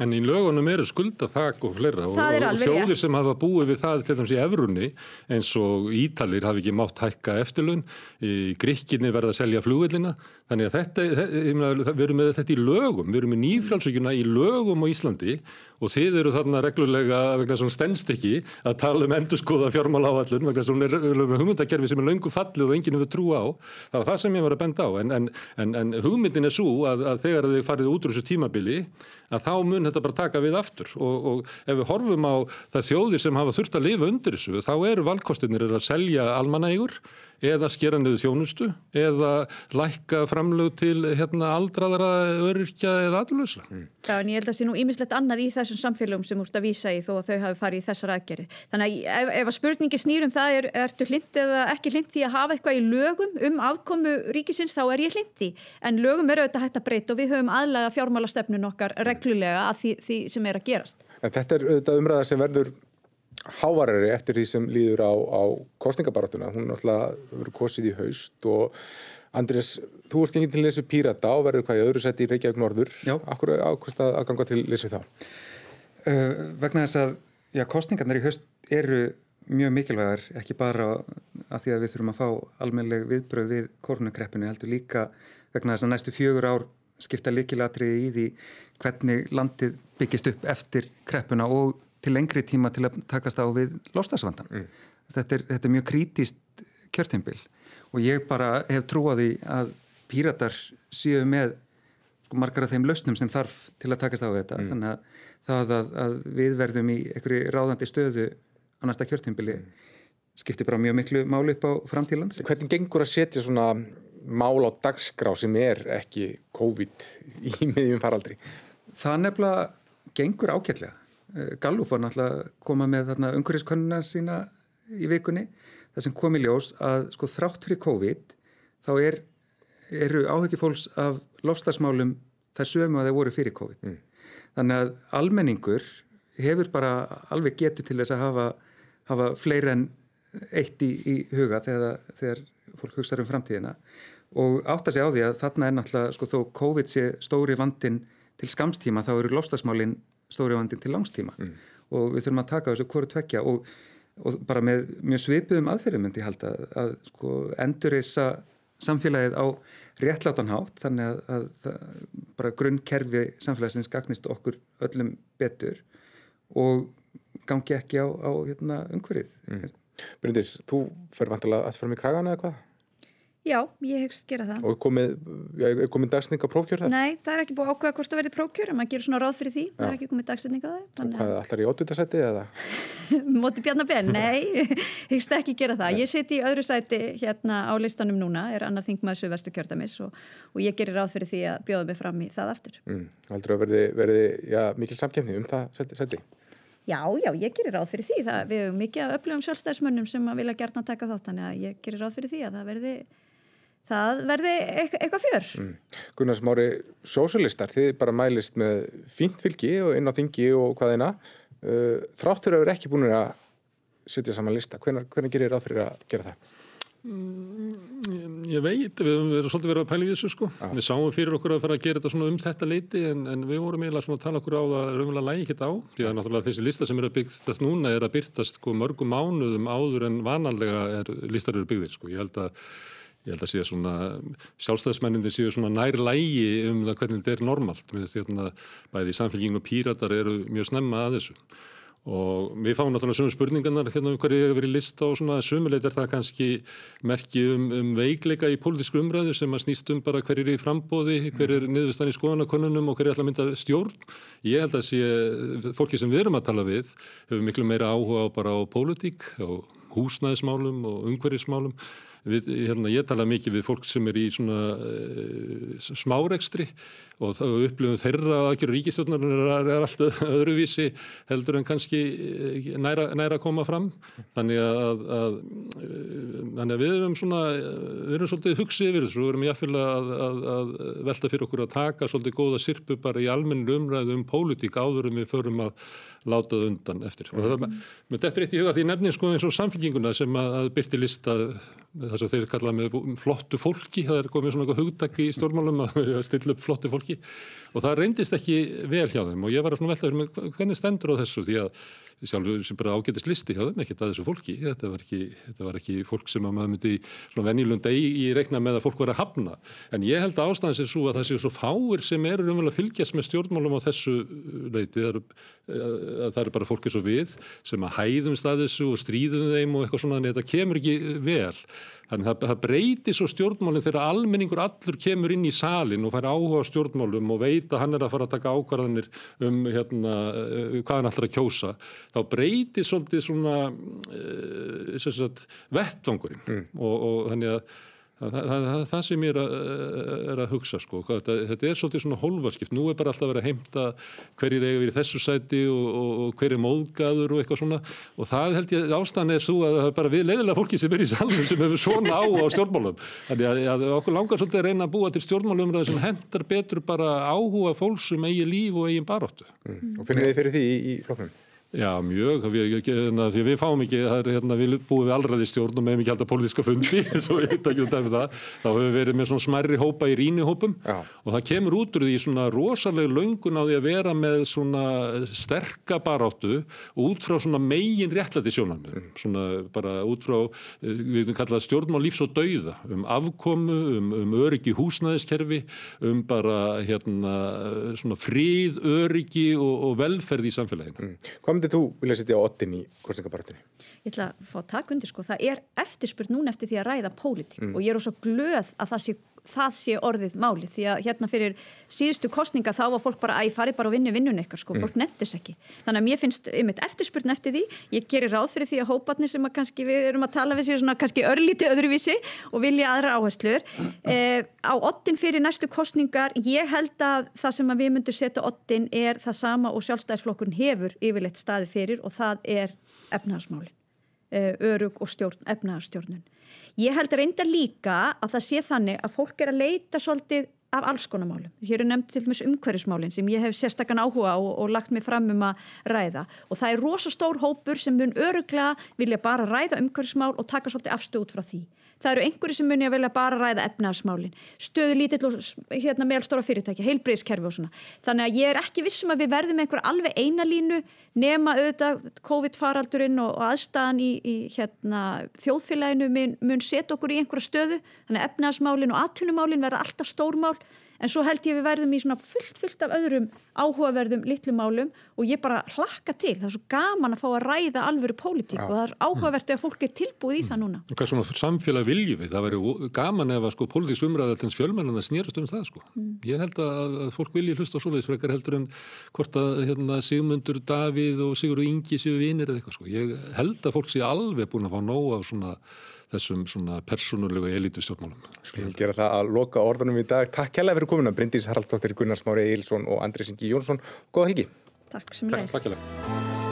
En í lögunum eru skulda þakk og fleira og, og þjóðir sem hafa búið við það til dæmis í efrunni eins og Ítalir hafi ekki mátt hækka eftirlun, í Gríkinni verða að selja flugvillina, þannig að þetta, við erum með þetta í lögum, við erum með nýfrálsvíkjuna í lögum á Íslandi og þið eru þarna reglulega vegna svona stennst ekki að tala um endurskoða fjármál áallun vegna svona hugmyndakerfi sem er löngu fallið og enginn hefur trú á, það var það sem ég var að benda á. En, en, en, en hugmyndin er svo að, að þegar þið farið út úr þessu tímabili að þá mun þetta bara taka við aftur. Og, og ef við horfum á það þjóðir sem hafa þurft að lifa undir þessu þá eru valkostinir að selja almanægur eða skera niður þjónustu eða lækka framlög til hérna, aldraðara öryrkja eða aðlösa. Mm. Já en ég held að það sé nú ímislegt annað í þessum samfélagum sem úrst að vísa í þó að þau hafi farið í þessar aðgeri. Þannig að ef, ef að spurningi snýrum það er, ertu hlind eða ekki hlind því að hafa eitthvað í lögum um afkomu ríkisins þá er ég hlind því. En lögum eru auðvitað hægt að breyta og við höfum aðlaga fjármálastefnun okkar reglulega að því, því sem er að gerast. En þetta er auðvitað umræða sem verður hávarari eftir því sem líður á, á kostningabaratuna. Hún er alltaf verið kosið í haust og Andrés, þú ert gengið til þessu pírata og verður hvað í öðru seti í Reykjavík Norður. Já. Akkur ákvæmst að ganga til þessu þá? Uh, vegna þess að já, kostningarnir í haust eru mjög mikilvægar, ekki bara að því að við þurfum að fá almennileg viðbröð við korunakreppinu, heldur líka vegna þess að næstu fjögur ár skipta líkilatriði í því hvernig landið byggist upp eftir kreppuna og til lengri tíma til að takast á við lostasvandan. Mm. Þetta, þetta er mjög krítist kjörtimbil og ég bara hef trúaði að píratar séu með sko, margar af þeim lausnum sem þarf til að takast á þetta. Mm. Þannig að það að, að við verðum í einhverju ráðandi stöðu á næsta kjörtimbili mm. skiptir bara mjög miklu máli upp á framtíðlands. Hvernig gengur að setja svona mál á dagskrá sem er ekki COVID í miðjum faraldri? Það nefnilega gengur ágætlega. Eh, Gallup var náttúrulega koma með þarna umhverfiskonnuna sína í vikunni það sem kom í ljós að sko þrátt fyrir COVID þá er, eru áhugifólks af lofslagsmálum þar sömu að þeir voru fyrir COVID. Mm. Þannig að almenningur hefur bara alveg getur til þess að hafa, hafa fleiri en eitt í, í huga þegar, þegar fólk hugsaður um framtíðina og átt að segja á því að þarna er náttúrulega sko þó COVID sé stóri vandin til skamstíma þá eru lofslagsmálinn stóri vandin til langstíma mm. og við þurfum að taka þessu hverju tvekja og, og bara með mjög svipuðum aðferðum myndi ég halda að, að sko, endurreysa samfélagið á réttlátanhátt þannig að, að, að bara grunnkerfi samfélagsins gagnist okkur öllum betur og gangi ekki á, á hérna, umhverfið. Mm. Bryndis, þú fer vantilega að fyrir mig kragana eða hvað? Já, ég hegst gera það. Og komið, er komið dagsning á prófkjör það? Nei, það er ekki búið ákveða hvort það verði prófkjör en maður gerur svona ráð fyrir því, Já. það er ekki komið dagsning á það. Þannig... Hvað, allar í ótutarsæti eða? Móti Bjarnabér, nei, hegst ekki gera það. Ég siti í öðru sæti hérna á listanum núna, er annar þingmaður Suðvestu kjördamis og, og ég gerir ráð fyrir því að bjóða mig fram í það aftur. Mm. Aldrei að verði, verði já, mikil samkefni um það sæti? Já, já, ég gerir ráð fyrir því. Það, við hefum mikið af upplöfum sjálfstæðismönnum sem að vilja gertna taka þátt, þannig að ég gerir ráð fyrir því að það verði það verði eitthvað fjör. Mm. Gunnar Smári, sósulistar, þið bara mælist með fínt fylgi og inn á þingi og hvaðina. Uh, þráttur vera ekki búin að setja saman lista. Hvernig, hvernig gerir þið ráð fyrir að gera það? Mm, ég veit, við höfum verið svolítið verið að pæla í þessu sko. Ah. Við sáum fyrir okkur að fara að gera þetta svona um þetta leiti en, en við vorum eiginlega svona að tala okkur á það raunverulega lægi ekkert á. Því að náttúrulega þessi lista sem er að byggjast núna er að byrtast sko, mörgum mánuðum áður en vananlega er, listar eru byggðir sko. Ég held að ég held að sé svona sjálfstæðismenninni séu svona nær lægi um það hvernig þetta er normalt. Með því að bæði samfélgingin og píratar eru mjög snemma að þessu. Og við fáum náttúrulega svona spurningarnar hérna um hverju hefur verið lista og svona sumuleit er það kannski merki um, um veikleika í pólitísku umræðu sem að snýst um bara hverju er í frambóði, hverju er niðurstann í skoðanakonunum og hverju er alltaf myndað stjórn. Ég held að sé, fólki sem við erum að tala við hefur miklu meira áhuga á bara á pólitík, á húsnæðismálum og umhverjismálum Við, hérna, ég tala mikið við fólk sem er í svona e, smárekstri og þá upplifum þeirra aðgjörur ríkistjóðnar er, er alltaf öðruvísi heldur en kannski eh, næra, næra að koma fram. Þannig að, að, eh, þannig að við erum svona við erum svolítið hugsið yfir þessu. Við erum jáfnvel að, að velta fyrir okkur að taka svolítið góða sirpu bara í almennu umræðu um pólitík áður en við förum að láta það undan eftir. Og það er eitt í huga því nefnir sko eins og samfélkinguna sem að byrti lista þess að þeir kalla með flottu fólki, það er komið svona hugdagi í stjórnmálum að stilla upp flottu fólki og það reyndist ekki vel hjá þeim. Og ég var að velta fyrir mig hvernig stendur á þessu? Því að sjálfur sem bara ágætist listi hjá þeim, ekkert að þessu fólki. Þetta var ekki, þetta var ekki fólk sem að maður myndi svona venjulunda í, í reikna með að fólk var að hafna, en ég held að ástæðan sé svo að það sé svo fáir sem eru umvel að fylgjast með stjórnmálum á þessu leiti, eru, það eru bara fólki svo við sem að hæðum staðissu og stríðum þeim og eitthvað svona, en þetta kemur ekki vel. Þannig að það breytir svo stjórnmálinn þegar almenningur allur kemur inn í salin og fær áhuga á stjórnmálum og veit að hann er að fara að taka ákvarðanir um hérna, eh, hvað hann allra kjósa. Þá breytir svolítið svona uh, vettvangurinn mm. og, og þannig að Það, það, það, það sem ég er að, er að hugsa sko, þetta, þetta er svolítið svona hólfarskipt, nú er bara alltaf að vera að heimta hverjir eiga verið þessu sæti og, og, og hverjir móðgæður og eitthvað svona og það held ég ástæðan er svo að það er bara við leiðilega fólki sem er í salunum sem hefur svona á á stjórnmálum, þannig að, að okkur langar svolítið að reyna að búa til stjórnmálum sem hendar betur bara áhuga fólk sem eigi líf og eigin baróttu. Mm. Og finnir þið fyrir því í, í flokknum? Já, mjög, við, hérna, því við fáum ekki, er, hérna, við búum við allraði stjórn og meðum ekki alltaf pólitíska fundi, svo ég veit ekki um það, þá hefur við verið með svona smærri hópa í rínihópum Já. og það kemur út úr því svona rosalega laungun á því að vera með svona sterkabaráttu út frá svona megin réttlæti sjónum, mm. svona bara út frá, eh, við veitum kallað stjórnmál lífs og dauða, um afkomu, um, um öryggi húsnæðiskerfi, um bara hérna svona fríð, öryggi og, og velferð í samfélaginu. Mm myndið þú vilja setja á ottin í kostningabartunni? Ég ætla að fá að taka undir sko, það er eftirspurt núna eftir því að ræða pólitík mm. og ég er ós að glöð að það sé, það sé orðið máli því að hérna fyrir síðustu kostninga þá var fólk bara að ég fari bara að vinna vinnun eitthvað sko, mm. fólk nettis ekki. Þannig að mér finnst einmitt eftirspurn eftir því, ég gerir ráð fyrir því að hópatni sem að kannski við erum að tala við sér svona kannski örlíti öðruvísi og vilja aðra áherslur. Eh, á ottin fyrir næstu kostningar, ég held að það sem að við myndum setja ottin er það sama og sjálfstæðisflokkurinn hefur yfirleitt staði fyrir og það er efnahagsmáli, eh, örug og stjórn, efnahagsstjórnun. Ég held reynda líka að það sé þannig að fólk er að leita svolítið af alls konar málum. Hér er nefnt til dæmis umhverfismálinn sem ég hef sérstakann áhuga og, og lagt mig fram um að ræða og það er rosastór hópur sem mun öruglega vilja bara ræða umhverfismál og taka svolítið afstöð út frá því það eru einhverju sem muni að velja bara ræða efnaðarsmálin, stöðu lítill og hérna, meðalstóra fyrirtækja, heilbreyðskerfi og svona. Þannig að ég er ekki vissum að við verðum einhver alveg einalínu nema auðvitað COVID-faraldurinn og, og aðstæðan í, í hérna, þjóðfélaginu mun, mun setja okkur í einhverju stöðu, þannig að efnaðarsmálin og atvinnumálin verða alltaf stórmál en svo held ég við verðum í svona fullt, fullt af öðrum áhugaverðum litlum málum og ég bara hlakka til, það er svo gaman að fá að ræða alvöru pólitík og það er áhugavert að fólk er tilbúið í það núna. Og hvað svona samfélag viljum við? Það væri gaman ef að sko pólitíks umræðaltins fjölmennana snýrast um það sko. Mm. Ég held að, að fólk vilji hlusta á svoleiðisfrekar heldur en hvort að hérna, Sigmundur, Davíð og Sigur og Ingi séu vinir eða eitthvað sko. Ég held að fólk sé alveg búin að fá nóg af svona þessum svona persónulegu elitustjórnmálum. Vil gera það að loka orðunum í dag. Takk kærlega fyrir komuna, Bryndís Haraldsdóttir, Gunnar Smári Eilsson og Andri Singi Jónsson. Góða helgi. Takk sem leist. Takk kærlega.